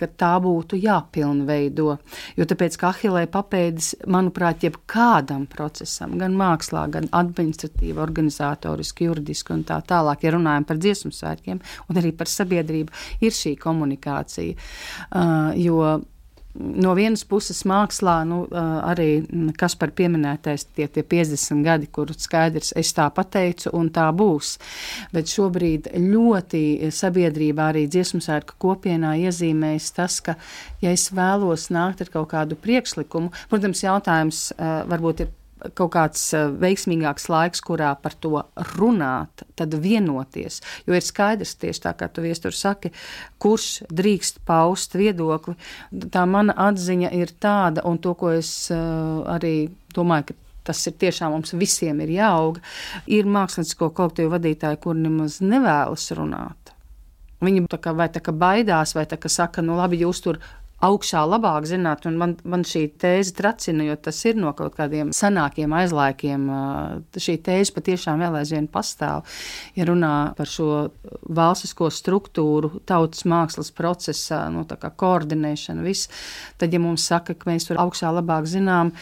ka tā būtu jāpilnveido. Jo tāpēc, ka ahilē papēdis, manuprāt, jebkādam procesam, gan mākslā, gan administratīvi, organizatoriski, juridiski un tā tālāk, ja runājam par dziesmu svētkiem un arī par sabiedrību, ir šī komunikācija. Uh, no vienas puses mākslā, nu, arī kas par pieminētais tie, tie 50 gadi, kur skaidrs, es tā pateicu, un tā būs. Bet šobrīd ļoti sabiedrībā arī dziesmu sērka kopienā iezīmējas tas, ka, ja es vēlos nākt ar kaut kādu priekšlikumu, protams, jautājums varbūt ir kaut kāds eh, veiksmīgāks laiks, kurā par to runāt, tad vienoties. Jo ir skaidrs, tieši tā kā tu viestur saki, kurš drīkst paust viedokli. Tā mana atziņa ir tāda, un to, ko es uh, arī domāju, ka tas ir tiešām mums visiem ir jāaug, ir māksliniecisko kolektīvu vadītāji, kur nemaz nevēlas runāt. Viņi tā kā, vai tā kā baidās, vai tā kā saka, nu labi, jūs tur augšā labāk zināt, un man, man šī tēze tracina, jo tas ir no kaut kādiem senākiem aizlaikiem. Šī tēze patiešām vēl aizvien pastāv. Ja runā par šo valstisko struktūru, tautas mākslas procesa, nu, koordinēšanu, viss, tad, ja mums saka, ka mēs tur augšā labāk zinām,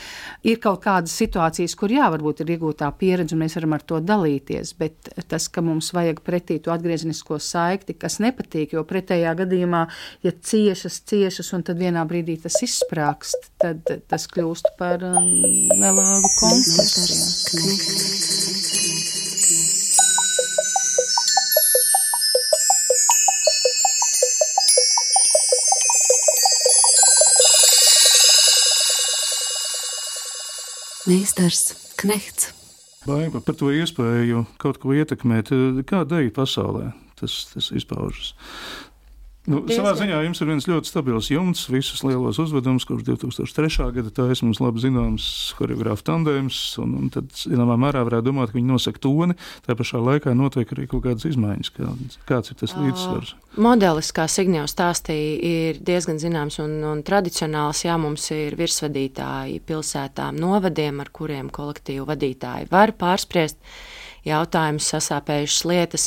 ir kaut kādas situācijas, kur jā, varbūt ir iegūtā pieredze, un mēs varam ar to dalīties, bet tas, ka mums vajag pretī to atgriezenisko saikti, kas nepatīk, jo pretējā gadījumā, ja ciešas, ciešas un un tad vienā brīdī tas izsprāgst, tad tas kļūst par um, nelāgu konfliktu. Meistars Knehts. Baiba par to iespēju kaut ko ietekmēt, kā dēļ pasaulē tas, tas izpaužas. Nu, savā ziņā jums ir viens ļoti stabils jumts, visus lielos uzvedumus, kurš 2003. gada taisa mums labi zināms choreogrāfa tandēms, un, un tad, zināmā mērā, varētu domāt, ka viņi nosaka toni, tā pašā laikā notiek arī kaut kādas izmaiņas. Kā, kāds ir tas līdzsvars? Uh, modelis, kā Signēvs stāstīja, ir diezgan zināms un, un tradicionāls. Jā, mums ir virsvadītāji pilsētām, novadiem, ar kuriem kolektīvu vadītāji var pārspriest jautājumus, sasāpējušas lietas.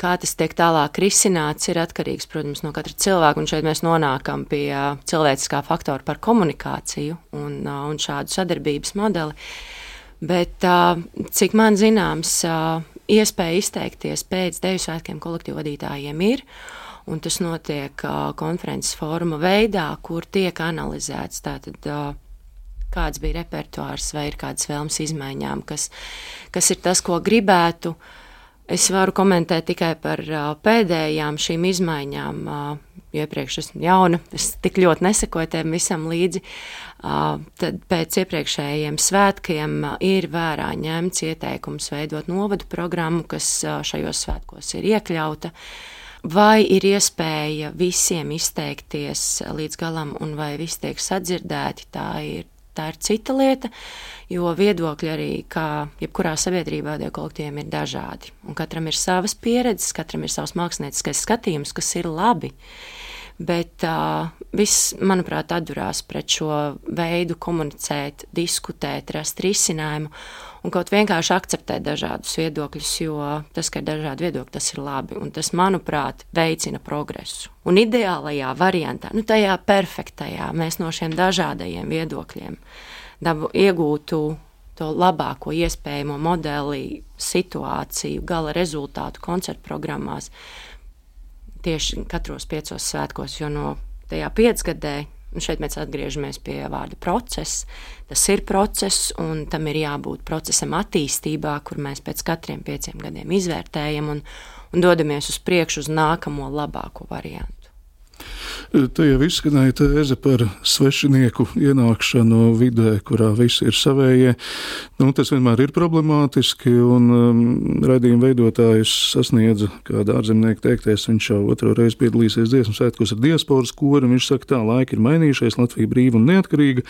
Kā tas tiek tālāk risināts, ir atkarīgs, protams, no katra cilvēka. Un šeit mēs nonākam pie cilvēciskā faktora par komunikāciju un, un šādu sadarbības modeli. Bet, cik man zināms, iespēja izteikties pēc deju svētkiem kolektīvu vadītājiem ir. Un tas notiek konferences forma veidā, kur tiek analizēts tātad kāds bija repertuārs, vai ir kādas vēlmes izmaiņām, kas, kas ir tas, ko gribētu. Es varu komentēt tikai par uh, pēdējām šīm izmaiņām, uh, iepriekš esmu jauna, es tik ļoti nesekoju tam visam līdzi. Uh, tad pēc iepriekšējiem svētkiem ir vērā ņemts ieteikums veidot novadu programmu, kas šajos svētkos ir iekļauta. Vai ir iespēja visiem izteikties līdz galam, un vai viss tiek sadzirdēti, tā ir tā ir cita lieta, jo viedokļi arī, kā jebkurā sabiedrībā, tie kolektīviem ir dažādi. Un katram ir savas pieredzes, katram ir savs mākslinieckais skatījums, kas ir labi. Bet uh, viss, manuprāt, atdurās pret šo veidu komunicēt, diskutēt, rast risinājumu un kaut vienkārši akceptēt dažādus viedokļus, jo tas, ka ir dažādi viedokļi, tas ir labi. Un tas, manuprāt, veicina progresu. Un ideālajā variantā, nu, tajā perfektajā, mēs no šiem dažādajiem viedokļiem dabu, iegūtu to labāko iespējamo modeli, situāciju, gala rezultātu koncertu programmās tieši katros piecos svētkos, jo no tajā piecgadē Un šeit mēs atgriežamies pie vārda process. Tas ir process, un tam ir jābūt procesam attīstībā, kur mēs pēc katriem pieciem gadiem izvērtējam un, un dodamies uz priekšu uz nākamo labāko variantu. Te jau izskanēja tēze par svešinieku ienākšanu vidē, kurā visi ir savējie. Nu, tas vienmēr ir problemātiski, un um, raidījuma veidotājs sasniedza kāda ārzemnieka teiktais. Viņš jau otro reizi piedalīsies dziesmu svētkos ar diasporas koru. Viņš saka, tā laika ir mainījušies, Latvija brīva un neatkarīga.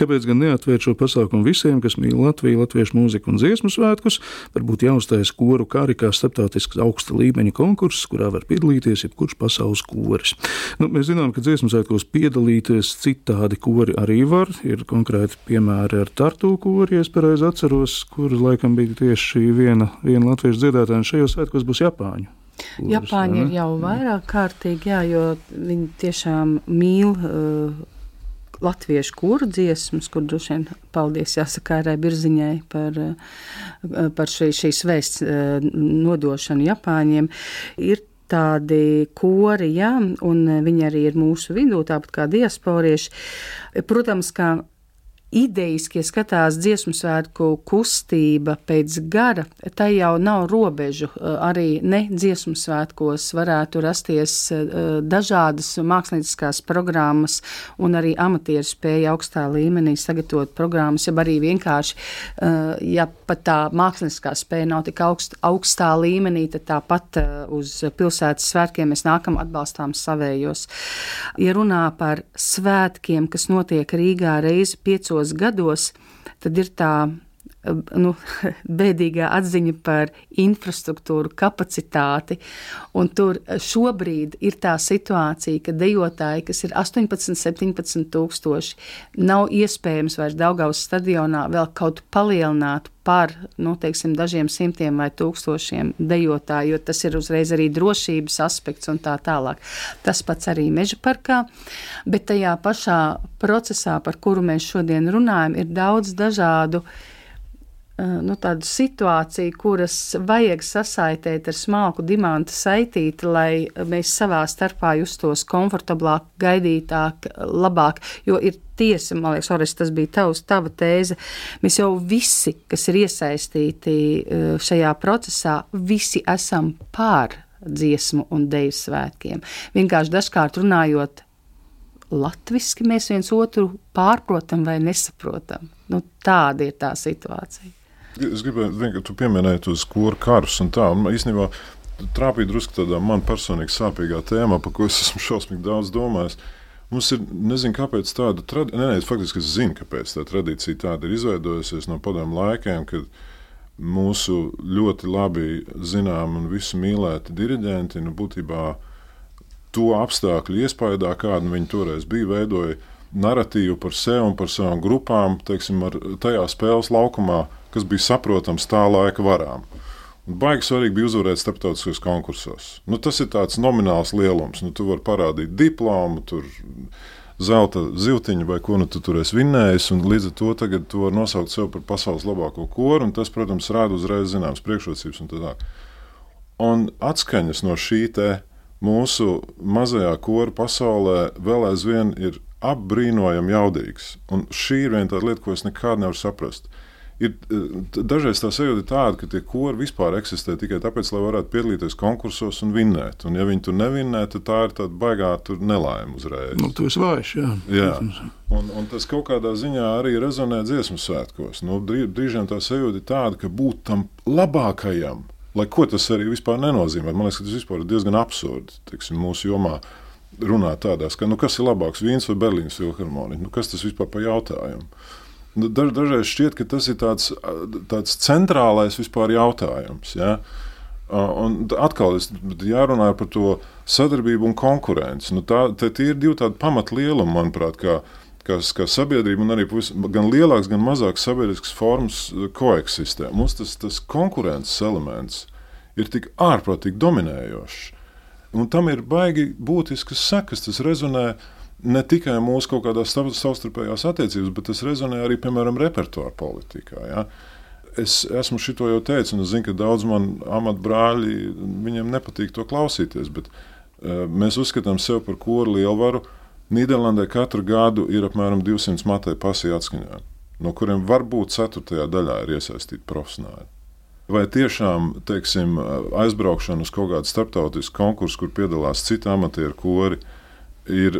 Kāpēc gan neatvērt šo pasākumu visiem, kas mīl Latviju, latviešu mūziku un dziesmu svētkus? Varbūt jāuztais koru kā arī kā starptautisks augsta līmeņa konkurss, kurā var piedalīties jebkurš pasaules koris. Nu, mēs zinām, ka dziesmu svētkos piedalīties citādi kori arī var. Ir konkrēti piemēri ar Tartu kori, es pareizi atceros, kur laikam bija tieši viena, viena latviešu dziedātāja, un šajos svētkos būs Japāņu. Kurs, Japāņi ir jau vairāk kārtīgi, jā, jo viņi tiešām mīl uh, latviešu kuru dziesmas, kur droši vien paldies jāsaka Ērai Birziņai par, uh, par šī, šīs vēsts uh, nodošanu Japāņiem. Ir tādi kori, ja, un viņi arī ir mūsu vidū, tāpat kā diasporieši. Protams, ka idejiski, skatās dziesmu svētku kustība pēc gara, tai jau nav robežu. Eh, arī ne dziesmu svētkos varētu rasties eh, dažādas mākslinieckās programmas un arī amatieru spēja augstā līmenī sagatavot programmas, ja arī vienkārši, eh, ja pat tā mākslinieckā spēja nav tik augst, augstā līmenī, tad tāpat uz pilsētas svētkiem mēs nākam atbalstām savējos. Ja runā par svētkiem, kas notiek Rīgā reizi piecos piecos gados, tad ir tā nu, bēdīgā atziņa par infrastruktūru, kapacitāti. Un tur šobrīd ir tā situācija, ka dejotāji, kas ir 18, 17 tūkstoši, nav iespējams vairs Daugaus stadionā vēl kaut palielināt par nu, teiksim, dažiem simtiem vai tūkstošiem dejotāju, jo tas ir uzreiz arī drošības aspekts un tā tālāk. Tas pats arī meža parkā, bet tajā pašā procesā, par kuru mēs šodien runājam, ir daudz dažādu Eh, nu, tādu situāciju, kuras vajag sasaistīt ar smalku dimanta saitīti, lai mēs savā starpā justos komfortablāk, gaidītāk, labāk. Jo ir tiesa, man liekas, Oris, tas bija tavs, tava tēze. Mēs jau visi, kas ir iesaistīti eh, šajā procesā, visi esam pār dziesmu un deju svētkiem. Vienkārši dažkārt runājot latviski, mēs viens otru pārprotam vai nesaprotam. Nu, tāda ir tā situācija. Es gribēju vienkārši, tu pieminēji tos kuru karus un tā. Un īstenībā trāpīja drusku tādā man personīgi sāpīgā tēmā, par ko es esmu šausmīgi daudz domājis. Mums ir, nezinu, kāpēc tāda tradīcija, nē, nē, faktiski es zinu, kāpēc tā tradīcija tāda ir izveidojusies no padomu laikiem, kad mūsu ļoti labi zinām un visu mīlēti diriģenti, nu, būtībā to apstākļu iespējā, kāda viņi toreiz bija, veidoja narratīvu par sevi un par savām grupām, teiksim, tajā spēles laukumā, kas bija saprotams tā laika varām. Un baigi svarīgi bija uzvarēt starptautiskos konkursos. Nu, tas ir tāds nomināls lielums. Nu, tu vari parādīt diplomu, tur zelta ziltiņu vai ko nu tu tur esi vinnējis. Līdz ar to tagad tu vari nosaukt sevi par pasaules labāko koru. Tas, protams, rāda uzreiz zināmas priekšrocības. Un, un atskaņas no šī mūsu mazajā kora pasaulē vēl aizvien ir apbrīnojami jaudīgas. Un šī ir viena lieta, ko es nekad nevaru saprast ir dažreiz tā sajūta tāda, ka tie kori vispār eksistē tikai tāpēc, lai varētu piedalīties konkursos un vinnēt. Un, ja viņi tur nevinnē, tad tā ir tāda baigā nelaime uzreiz. Nu, tu esi vājš, jā. jā. Un, un tas kaut kādā ziņā arī rezonē dziesmu svētkos. Nu, brīžiem tā sajūta ir tāda, ka būt tam labākajam, lai ko tas arī vispār nenozīmē. Man liekas, tas ir diezgan absurdi teiksim, mūsu jomā. Runāt tādās, ka nu, kas ir labāks, Vīns vai Berlīnas filharmonija? Nu, kas tas vispār par jautājumu? Nu, daž, dažreiz šķiet, ka tas ir tāds, tāds centrālais vispār jautājums. Ja? Un atkal ir jārunā par to sadarbību un konkurenci. Nu, tā, tie ir divi tādi pamatlielumi, manuprāt, kā, kas, kā sabiedrība un arī gan lielāks, gan mazāks sabiedrisks formas koeksistē. Mums tas, tas konkurences elements ir tik ārprātīgi dominējošs. Un tam ir baigi būtiskas sekas. Tas rezonē uh, ne tikai mūsu kaut kādās savstarpējās attiecībās, bet tas rezonē arī, piemēram, repertuāra politikā. Ja? Es esmu šo jau teicis, un es zinu, ka daudz man amatbrāļi, viņiem nepatīk to klausīties, bet uh, mēs uzskatām sevi par koru lielvaru. Nīderlandē katru gadu ir apmēram 200 matēji pasī atskaņā, no kuriem varbūt ceturtajā daļā ir iesaistīti profesionāļi. Vai tiešām teiksim, aizbraukšana uz kaut kādu starptautisku konkursu, kur piedalās citi amatieru kori, uh, ir,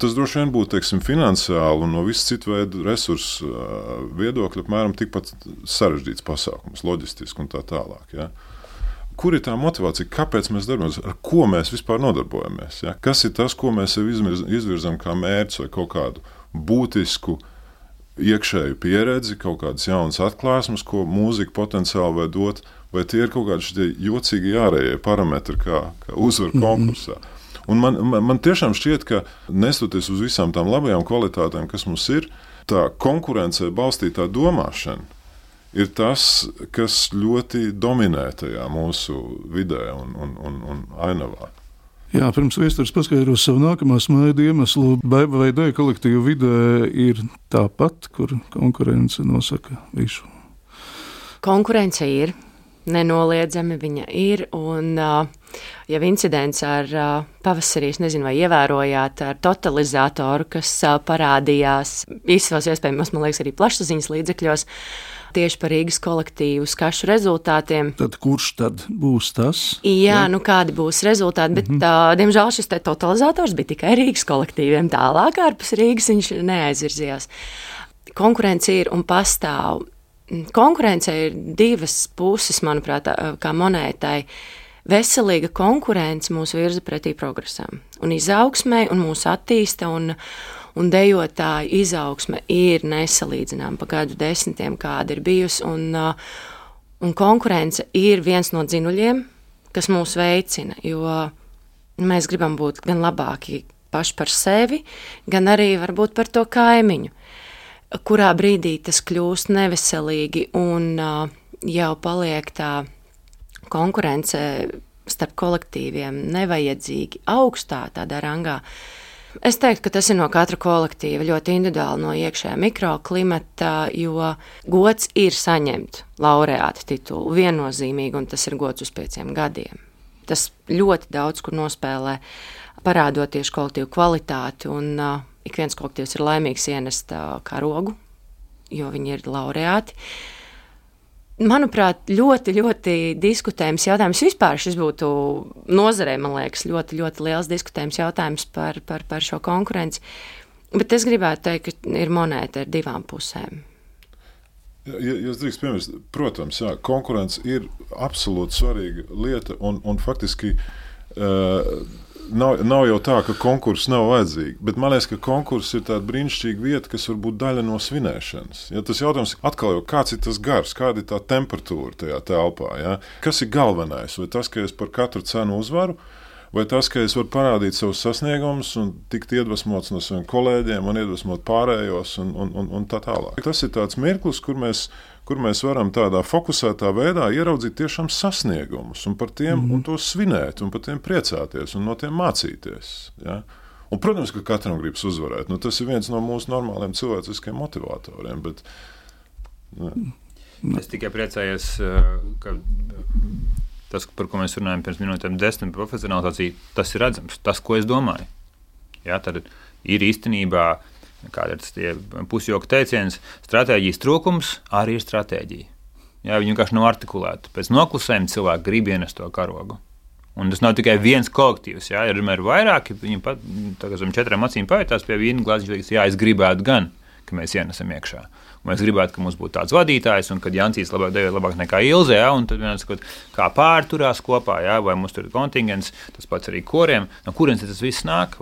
tas droši vien būtu teiksim, finansiāli un no visas citu veidu resursu viedokļa apmēram tikpat sarežģīts pasākums, loģistiski un tā tālāk. Ja? Kur ir tā motivācija, kāpēc mēs darbojamies, ar ko mēs vispār nodarbojamies? Ja? Kas ir tas, ko mēs sev izvirzām kā mērķi vai kaut kādu būtisku iekšēju pieredzi, kaut kādas jaunas atklāsmes, ko mūzika potenciāli var dot, vai tie ir kaut kādi jocīgi ārējie parametri, kā, kā uzvaru konkursā. Mm -hmm. Un man, man, man tiešām šķiet, ka nestoties uz visām tām labajām kvalitātēm, kas mums ir, tā konkurencē balstītā domāšana ir tas, kas ļoti dominē tajā mūsu vidē un, un, un, un ainavā. Jā, pirms vēstures paskaidros savu nākamā smaida iemeslu. Baiba vai dēļ kolektīva vidē ir tāpat, kur konkurence nosaka visu. Konkurence ir. Nenoliedzami viņa ir. Un, jau incidents ar pavasarī, nezinu, vai ievērojāt, ar totalizatoru, kas parādījās visos iespējamos, man liekas, arī plašsaziņas līdzekļos. Tieši par Rīgas kolektīvu skašu rezultātiem. Tad kurš tad būs tas? Jā, ja? nu kādi būs rezultāti, bet, mm -hmm. tā, diemžēl, šis totalizators bija tikai Rīgas kolektīviem. Tālāk, ārpus Rīgas, viņš neaizvirzījās. Konkurence ir un pastāv konkurence ir divas puses, manuprāt, kā monētai. Veselīga konkurence mūs virza pretī progresam, un izaugsmē, un mūsu attīsta, un, un dejotāja izaugsme ir nesalīdzināma pa gadu desmitiem, kāda ir bijusi. Un, un konkurence ir viens no dzinuļiem, kas mūs veicina, jo mēs gribam būt gan labāki paši par sevi, gan arī varbūt par to kaimiņu kurā brīdī tas kļūst neveselīgi un jau paliek tā konkurence starp kolektīviem nevajadzīgi augstā tādā rangā. Es teiktu, ka tas ir no katra kolektīva ļoti individuāli no iekšējā mikroklimata, jo gods ir saņemt laureāta titulu viennozīmīgi, un tas ir gods uz pieciem gadiem. Tas ļoti daudz kur nospēlē, parādot tieši kolektīvu kvalitāti un uh, ik viens kolektīvs ir laimīgs ienest karogu, jo viņi ir laureāti. Manuprāt, ļoti, ļoti diskutējams jautājums. Vispār šis būtu nozarē, man liekas, ļoti, ļoti liels diskutējums jautājums par, par, par šo konkurenci. Bet es gribētu teikt, ka ir monēta ar divām pusēm. Ja, ja drīkst piemirst, protams, jā, konkurence ir absolūti svarīga lieta un, un faktiski uh, nav, nav jau tā, ka konkurss nav vajadzīgs, bet man liekas, ka konkurss ir tāda brīnišķīga vieta, kas var būt daļa no svinēšanas. Ja, tas jautājums atkal ir, kāds ir tas gars, kāda ir tā temperatūra tajā telpā. Ja? Kas ir galvenais? Vai tas, ka es par katru cenu uzvaru? Vai tas, ka es varu parādīt savus sasniegumus un tikt iedvesmots no saviem kolēģiem un iedvesmot pārējos un, un, un, un tā tālāk. Tas ir tāds mirklis, kur mēs kur mēs varam tādā fokusētā veidā ieraudzīt tiešām sasniegumus un par tiem mm -hmm. un to svinēt, un par tiem priecāties un no tiem mācīties. Ja? Un, protams, ka katram gribas uzvarēt. Nu, tas ir viens no mūsu normāliem cilvēciskiem motivatoriem. Bet, ne. Es tikai priecājos, eh, ka tas, par ko mēs runājam pirms minūtēm, desmit profesionalizācija, tas ir redzams, tas, ko es domāju. Jā, tad ir īstenībā kāda ir pusjoku teiciens, stratēģijas trūkums arī ir stratēģija. Jā, viņi vienkārši nav artikulēti. Pēc noklusējuma cilvēki grib ienest to karogu. Un tas nav tikai viens kolektīvs, jā, ir vienmēr vairāki. Viņi pat zem četrām acīm pavērtās pie viena glāzes, teiks, jā, es gribētu gan, ka mēs ienesam iekšā. Mēs gribētu, ka mums būtu tāds vadītājs, un kad Jansīs labāk devies labāk nekā Ilze, ja, un tad vienkārši sakot, kā pārturās kopā, ja, vai mums tur ir kontingents, tas pats arī koriem, no kurienes tas viss nāk.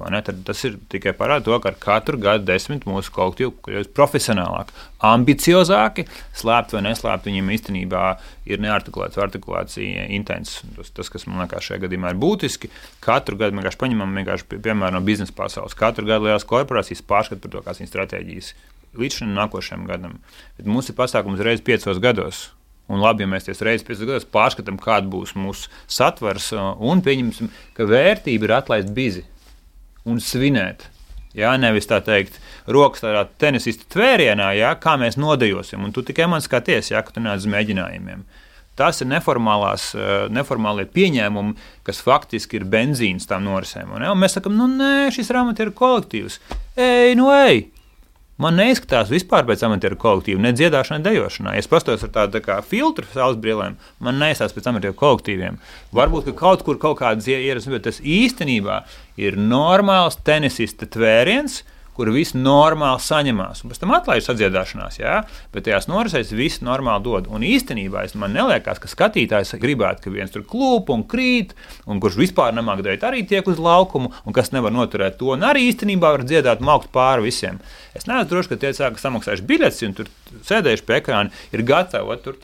Tas ir tikai parāda to, ka ar katru gadu desmit mūsu kolektīvu kļūst profesionālāki, ambiciozāki, slēpt vai neslēpt, viņiem īstenībā ir neartikulēts, artikulācija intens. Tas, tas, kas man liekas šajā gadījumā ir būtiski, katru gadu vienkārši paņemam vienkārši piemēram no biznesa pasaules. Katru gadu lielās korporācijas pārskata par to, kādas viņas stratēģijas līdz šim nākošajam gadam. Bet mums ir pasākums reizes piecos gados. Un labi, ja mēs tieši reizes piecos gados pārskatām, kāda būs mūsu satvers, un pieņemsim, ka vērtība ir atlaist bizi un svinēt. Jā, nevis tā teikt, rokas tādā tenisista tvērienā, jā, kā mēs nodejosim. Un tu tikai man skaties, jā, ka tu nāc uz mēģinājumiem. Tas ir neformālie pieņēmumi, kas faktiski ir benzīns tam norisēm. Un, jā, un mēs sakām, nu nē, šis rāmats ir kolektīvs. Ej, nu ej! Man neizskatās vispār pēc amatieru kolektīva, ne dziedāšanai, ne dejošanai. Es pastos ar tādu tā filtru saules brīlēm, man neizskatās pēc amatieru kolektīviem. Varbūt ka kaut kur kaut kādas ieras, bet tas īstenībā ir normāls tenisista tvēriens, kur viss normāli saņemās. Un pēc tam atlaiž sadziedāšanās, jā, bet tajās norisēs viss normāli dod. Un īstenībā es man neliekas, ka skatītājs gribētu, ka viens tur klūp un krīt, un kurš vispār nemāk darīt, arī tiek uz laukumu, un kas nevar noturēt to, un arī īstenībā var dziedāt maukt pāri visiem. Es neesmu drošs, ka tie cilvēki, kas samaksājuši biļetes un tur sēdējuši pie ekrāna, ir gatavi tur.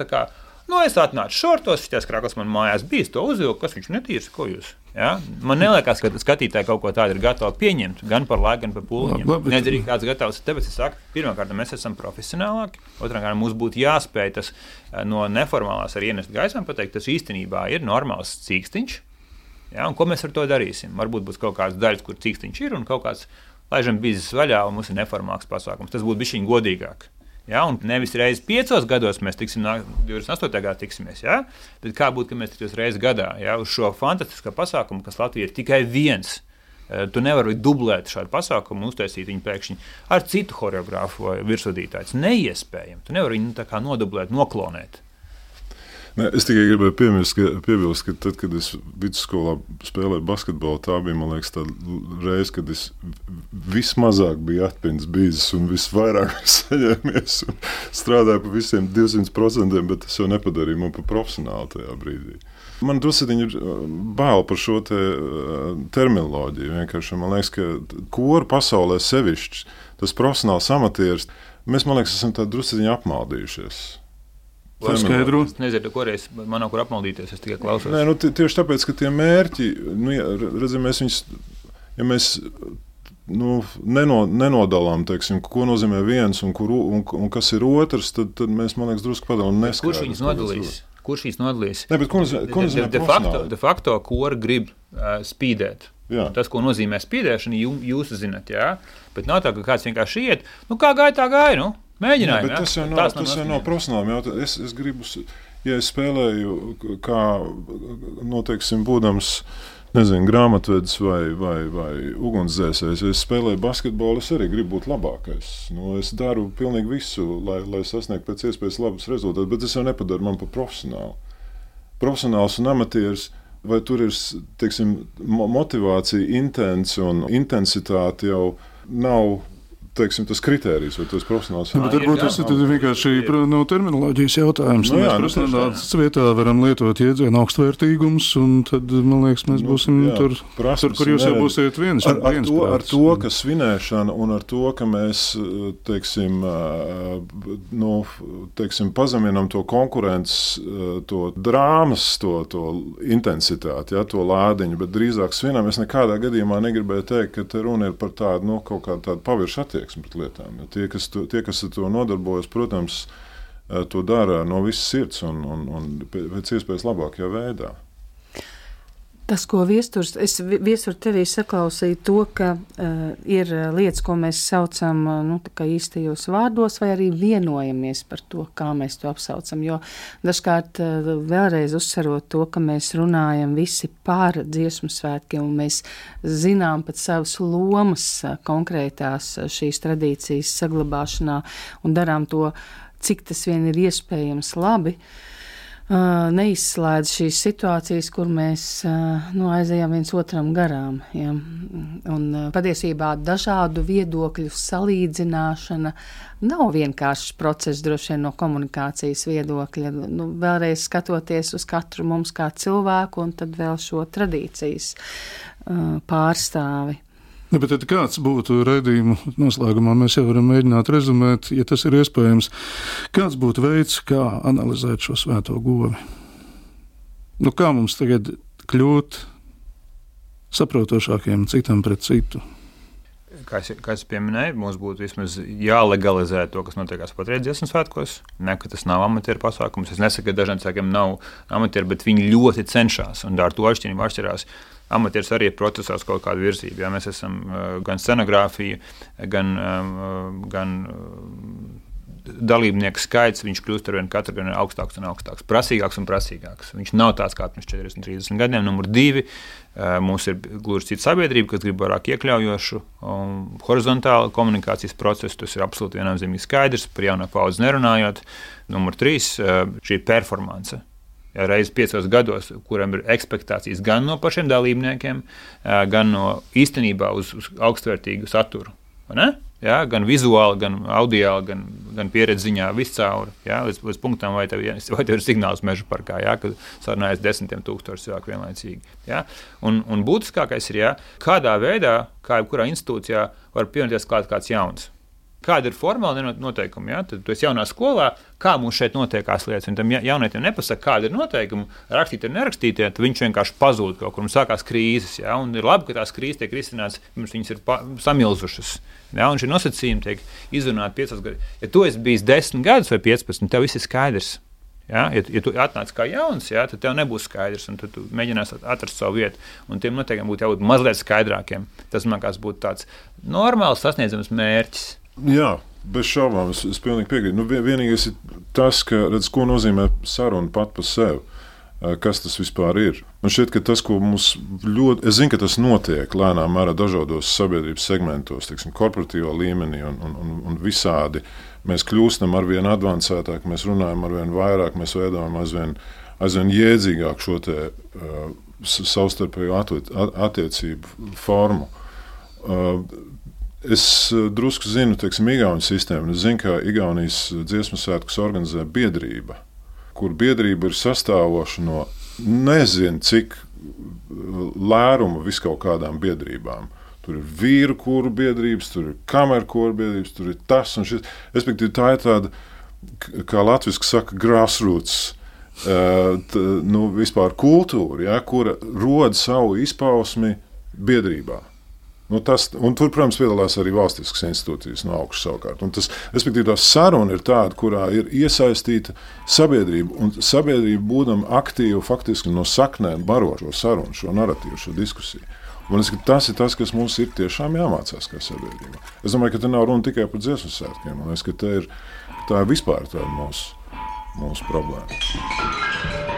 Nu, es atnācu šortos, šis krāklis man mājās bija, to uzvilku, kas viņš netīrs, ko jūs. Ja? Man liekas, ka skatītāji kaut ko tādu ir gatavi pieņemt, gan par laiku, gan par pūliņiem. Nezinu, arī kāds gatavs. Tāpēc es saku, pirmkārt, mēs esam profesionālāki. Otrkārt, mums būtu jāspēj tas eh, no neformālās arī ienest gaismā, pateikt, tas īstenībā ir normāls cīkstiņš. Ja? Un ko mēs ar to darīsim? Varbūt būs kaut kāds daļas, kur cīkstiņš ir un kaut kāds laižam biznesa vaļā, un mums ir neformāls pasākums. Tas būtu bijis godīgāk. Ja, un nevis reizes piecos gados mēs tiksim, 28. gadā tiksimies, ja? bet kā būtu, ka mēs tiktos reizes gadā ja? uz šo fantastisko pasākumu, kas Latvijā ir tikai viens. Eh, tu nevari dublēt šādu pasākumu, uztaisīt viņu pēkšņi ar citu choreogrāfu vai virsvadītāju. Tas neiespējami. Tu nevari viņu nodublēt, noklonēt. Ne, es tikai gribēju piemirst, ka, piebilst, ka tad, kad es vidusskolā spēlēju basketbolu, tā bija liekas, tā reize, kad es vismazāk biju atpūtis bijis un visvairāk saņēmies un strādāju pa visiem 200%, bet tas jau nepadarīja man par profesionāli tajā brīdī. Man druskuļi ir uh, bail par šo te, uh, terminoloģiju. Vienkārši man liekas, ka koru pasaulē sevišķi tas profesionāls amatieris, mēs liekas, esam druskuļi apmaldījušies. Paskaidro. Es nezinu, kurreiz man nav kur apmaldīties. Es tikai klausos. Nē, nu, tieši tāpēc, ka tie mērķi, nu, ja, redzam, mēs viņus, ja mēs nu, neno, nenodalām, teiksim, ko nozīmē viens un, kur, un, un kas ir otrs, tad, tad mēs, man liekas, drusku padalām neskaidrs. Kurš viņus nodalīs? Kurš viņus nodalīs? Ne, bet ko nozīmē, ko nozīmē de, de, facto, de facto, kora grib uh, spīdēt. Jā. Tas, ko nozīmē spīdēšana, jū, jūs zinat, jā. Bet nav tā, ka kāds vienkārši iet, nu kā gāja, tā gāja. Nu? Mēģinājumi. Jā, tas jau nav, tas jau nav profesionāli jautājums. Es, es gribu, ja es spēlēju, kā noteiksim, būdams. Nezinu, grāmatvedis vai, vai, vai ugunsdzēsējs. Es spēlēju basketbolu, es arī gribu būt labākais. Nu, es daru pilnīgi visu, lai, lai sasniegtu pēc iespējas labus rezultātus, bet tas jau nepadara man par profesionālu. Profesionāls un amatieris vai tur ir teiksim, motivācija, intens un intensitāte jau nav teiksim, tas kriterijs, vai tas profesionāls ir. Varbūt tas ir vienkārši no terminoloģijas jautājums. Nu, jā, mēs nu, profesionāls vietā varam lietot jēdzienu augstvērtīgums, un tad, man liekas, mēs nu, būsim nu, jā, tur, prasmes, tur, kur jūs jau būsiet viens. Ar, ar, to, ar to, ka svinēšana un ar to, ka mēs, teiksim, nu, teiksim pazeminam to konkurences, to drāmas, to, to intensitāti, ja, to lādiņu, bet drīzāk svinam, es nekādā gadījumā negribēju teikt, ka te runa ir par tādu, nu, kaut kādu tādu paviršu attieksmi attieksmi pret lietām. Ja tie, kas to, tie, kas ar to nodarbojas, protams, eh, to dara no visas sirds un, un, un pēc iespējas labākajā veidā. Tas, ko viesturs, es viestur tevī saklausīju, to, ka uh, ir lietas, ko mēs saucam nu, īstajos vārdos, vai arī vienojamies par to, kā mēs to apsaucam. Jo dažkārt uh, vēlreiz uzsverot to, ka mēs runājam visi par dziesmu svētkiem, un mēs zinām pat savas lomas uh, konkrētās šīs tradīcijas saglabāšanā un darām to, cik tas vien ir iespējams labi. Uh, neizslēdz šīs situācijas, kur mēs nu, aizējām viens otram garām. Ja? Un, patiesībā dažādu viedokļu salīdzināšana nav vienkāršs process, droši vien no komunikācijas viedokļa. Nu, vēlreiz skatoties uz katru mums kā cilvēku, un tad vēl šo tradīcijas pārstāvi. Ne, bet kāds būtu raidījuma noslēgumā? Mēs jau varam mēģināt rezumēt, ja tas ir iespējams. Kāds būtu veids, kā analizēt šo svēto govi? Nu, kā mums tagad kļūt saprotošākiem citam pret citu? Kā es, kā es pieminēju, mums būtu vismaz jālegalizē to, kas notiek patreiz dziesmu svētkos. Ne, ka tas nav amatieru pasākums. Es nesaku, ka dažiem cilvēkiem nav amatieru, bet viņi ļoti cenšas un ar to atšķirību atšķirās amatieris arī ir procesā uz kaut kādu virzību. Jā, mēs esam gan scenogrāfija, gan, gan dalībnieku skaits, kļūst ar vienu katru gadu augstāks un augstāks, prasīgāks un prasīgāks. Viņš nav tāds kā pirms 40, 30 gadiem. Numur divi, mums ir gluži cita sabiedrība, kas grib vairāk iekļaujošu, um, horizontālu komunikācijas procesu. Tas ir absolūti viennozīmīgi skaidrs, par jaunu paudzi nerunājot. Numur trīs, šī performance reizes piecos gados, kuram ir expectācijas gan no pašiem dalībniekiem, gan no īstenībā uz, uz augstvērtīgu saturu. Ja, gan vizuāli, gan audio, gan, gan pieredzes ziņā, viscaur. Ja, līdz, līdz punktam, vai tev, vai tev ir signāls meža parkā, ja, kad sarunājas desmitiem tūkstoši cilvēku vienlaicīgi. Ja. Un, un būtiskākais ir, ja, kādā veidā, kā jebkurā institūcijā, var pievienoties klāt kāds jauns. Kāda ir formāla noteikuma? Ja? Tad tu esi jaunā skolā, kā mums šeit notiekās lietas. Un tam jaunietim nepasaka, kāda ir noteikuma, rakstīt ar nerakstītiem, tad viņš vienkārši pazūd kaut kur un sākās krīzes. Ja? Un ir labi, ka tās krīzes tiek risinātas, pirms viņas ir samilzušas. Ja? Un šie nosacījumi tiek izrunāti piecos gados. Ja tu esi bijis 10 gadus vai 15, tev viss ir skaidrs. Ja, ja, ja tu atnāc kā jauns, ja, tad tev nebūs skaidrs, un tu mēģināsi atrast savu vietu. Un tiem noteikumiem būtu jābūt mazliet skaidrākiem. Tas man liekas, būtu tāds normāls sasniedzams mērķis. Jā, bez šaubām, es, es pilnīgi piekrītu. Nu, vienīgais ir tas, ka, redz, ko nozīmē saruna pat par sevi. Kas tas vispār ir? Man šķiet, ka tas, ko mums ļoti, es zinu, ka tas notiek lēnām mērā dažādos sabiedrības segmentos, teiksim, korporatīvā līmenī un, un, un, un visādi. Mēs kļūstam ar vien avansētāk, mēs runājam ar vien vairāk, mēs veidojam aizvien, aizvien jēdzīgāk šo te, uh, savstarpēju attiecību formu. Uh, Es eh, drusku zinu, teiksim, Igaunijas sistēmu. Es zinu, ka Igaunijas dziesmu svētkus organizē biedrība, kur biedrība ir sastāvoša no nezinu cik eh, lēruma viskaut kādām biedrībām. Tur ir vīru kūru biedrības, tur ir kameru kūru biedrības, tur ir tas un šis. Respektīvi, tā ir tāda, kā latviešu saka, grassroots. T, nu, vispār kultūra, ja, kura rod savu izpausmi biedrībā. Nu, tas, un tur, protams, piedalās arī valstiskas institūcijas no augšas savukārt. Un tas, respektīvi, tā saruna ir tāda, kurā ir iesaistīta sabiedrība. Un sabiedrība, būdama aktīva, faktiski no saknēm baro šo sarunu, šo narratīvu, šo diskusiju. Man liekas, tas ir tas, kas mums ir tiešām jāmācās kā sabiedrība. Es domāju, ka te nav runa tikai par dziesmu svētkiem. Man liekas, ka ir, tā ir vispār tā mūsu, mūsu problēma.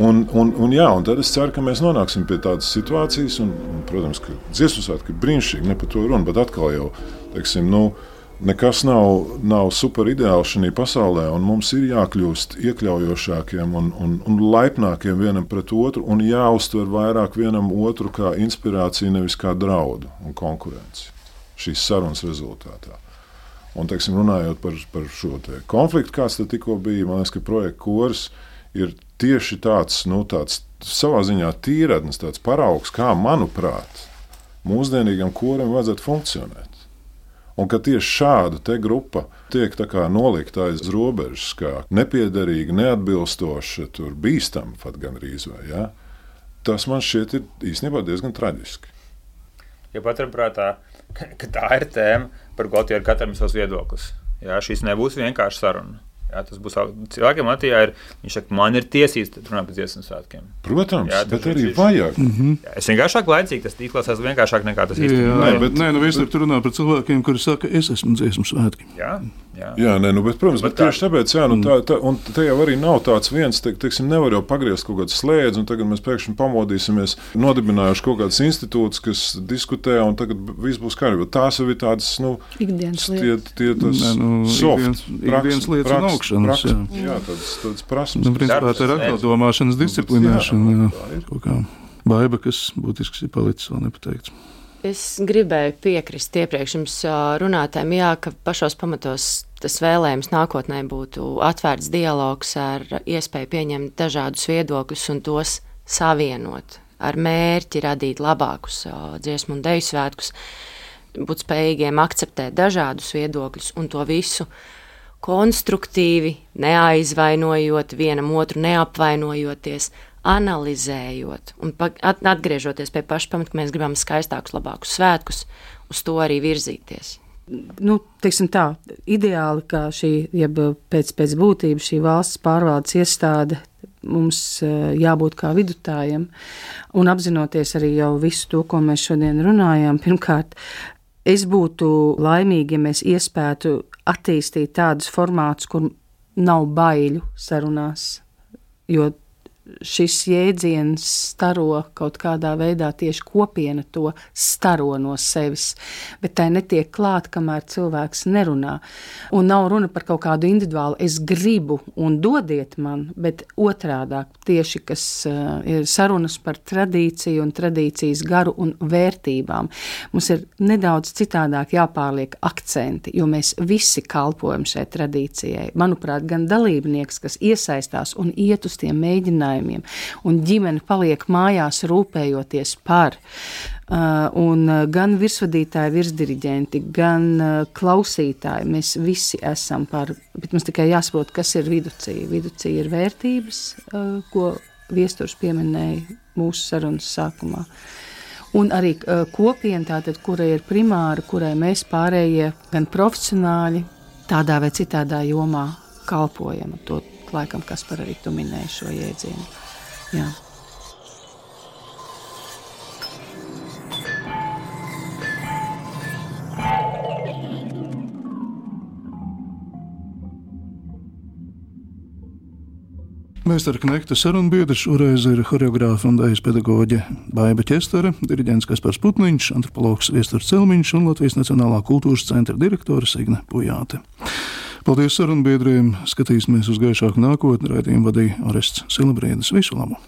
Un, un, un, jā, un tad es ceru, ka mēs nonāksim pie tādas situācijas, un, un protams, ka dziesmu svētki ir brīnišķīgi, ne par to runa, bet atkal jau, teiksim, nu, nekas nav, nav super ideāls šajā pasaulē, un mums ir jākļūst iekļaujošākiem un, un, un laipnākiem vienam pret otru, un jāuztver vairāk vienam otru kā inspirāciju, nevis kā draudu un konkurenci šīs sarunas rezultātā. Un, teiksim, runājot par, par šo konfliktu, kāds tikko bija, man liekas, ka projekta kurs ir tieši tāds, nu, tāds savā ziņā tīradnis, tāds paraugs, kā, manuprāt, mūsdienīgam koram vajadzētu funkcionēt. Un ka tieši šāda grupa tiek nolikta aiz robežas, kā nepiederīga, neatbilstoša, bīstama pat gandrīz vai ja? tas man šķiet ir īstenībā diezgan traģiski. Ja paturprātā, ka tā ir tēma, par ko katram ir savs viedoklis. Jā, šis nebūs vienkārši saruna. Jā, tas būs cilvēkiem Latvijā. Ir, viņš saka, man ir tiesības runāt par dziesmu svētkiem. Protams, jā, bet arī viņš, vajag. Mm -hmm. jā, es vienkāršāk laicīgi tas izklausās vienkāršāk nekā tas īstenībā. Nē, bet nē, nu visur tur runā par cilvēkiem, kuri saka, es esmu dziesmu svētki. Jā. Jā, jā nē, nu, bet, protams, bet bet tieši tāpēc, jā, nu, tā, tā, un te jau arī nav tāds viens, te, teiksim, nevar jau pagriezt kaut kādu slēdzi, un tagad mēs pēkšņi pamodīsimies, nodibinājuši kaut kādas institūcijas, kas diskutē, un tagad viss būs kārtībā. Tās jau ir tādas, nu, ikdienas lietas. Tie, tie tas nē, nu, soft, ikdienas lietas un augšanas. Jā, jā tādas, tādas prasmes. Nu, principā, tā ir atkal domāšanas disciplinēšana. Jā, jā, Baiba, kas būtiski ir palicis vēl nepateikts. Es gribēju piekrist iepriekš jums runātājiem, jā, ka pašos pamatos tas vēlējums nākotnē būtu atvērts dialogs ar iespēju pieņemt dažādus viedokļus un tos savienot ar mērķi radīt labākus dziesmu un deju svētkus, būt spējīgiem akceptēt dažādus viedokļus un to visu konstruktīvi, neaizvainojot vienam otru, neapvainojoties, analizējot un atgriežoties pie paša pamata, ka mēs gribam skaistākus, labākus svētkus, uz to arī virzīties. Nu, tā, ideāli, kā šī, jeb pēc, pēc būtības šī valsts pārvaldes iestāde mums eh, jābūt kā vidutājiem, un apzinoties arī visu to, ko mēs šodien runājām, pirmkārt, es būtu laimīga, ja mēs iespētu attīstīt tādus formātus, kur nav baiļu sarunās, jo šis jēdziens staro kaut kādā veidā tieši kopiena to staro no sevis, bet tai netiek klāt, kamēr cilvēks nerunā. Un nav runa par kaut kādu individuālu, es gribu un dodiet man, bet otrādāk tieši, kas uh, ir sarunas par tradīciju un tradīcijas garu un vērtībām. Mums ir nedaudz citādāk jāpārliek akcenti, jo mēs visi kalpojam šai tradīcijai. Manuprāt, gan dalībnieks, kas iesaistās un iet uz tiem mēģinājumiem, jautājumiem, un ģimene paliek mājās rūpējoties par. Uh, un uh, gan virsvadītāji, virsdiriģenti, gan uh, klausītāji, mēs visi esam par, bet mums tikai jāsaprot, kas ir viducija. Viducija ir vērtības, ko viesturs pieminēja mūsu sarunas sākumā. Un arī kopiena, tātad, kurai ir primāra, kurai mēs pārējie, gan profesionāļi, tādā vai citādā jomā kalpojam. To laikam Kaspar arī tu minēji šo jēdzienu. Jā. Mēstera Knekta sarunbiedrs šoreiz ir choreogrāfa un dēļas pedagoģe Baiva Čestere, diriģents Kaspars Putniņš, antropologs Viestors Celmiņš un Latvijas Nacionālā kultūras centra direktore Signe Pujāte. Paldies sarunbiedriem, skatīsimies uz gaišāku nākotni, raidījumu vadīja Arests Silabrēdis. Visu labu!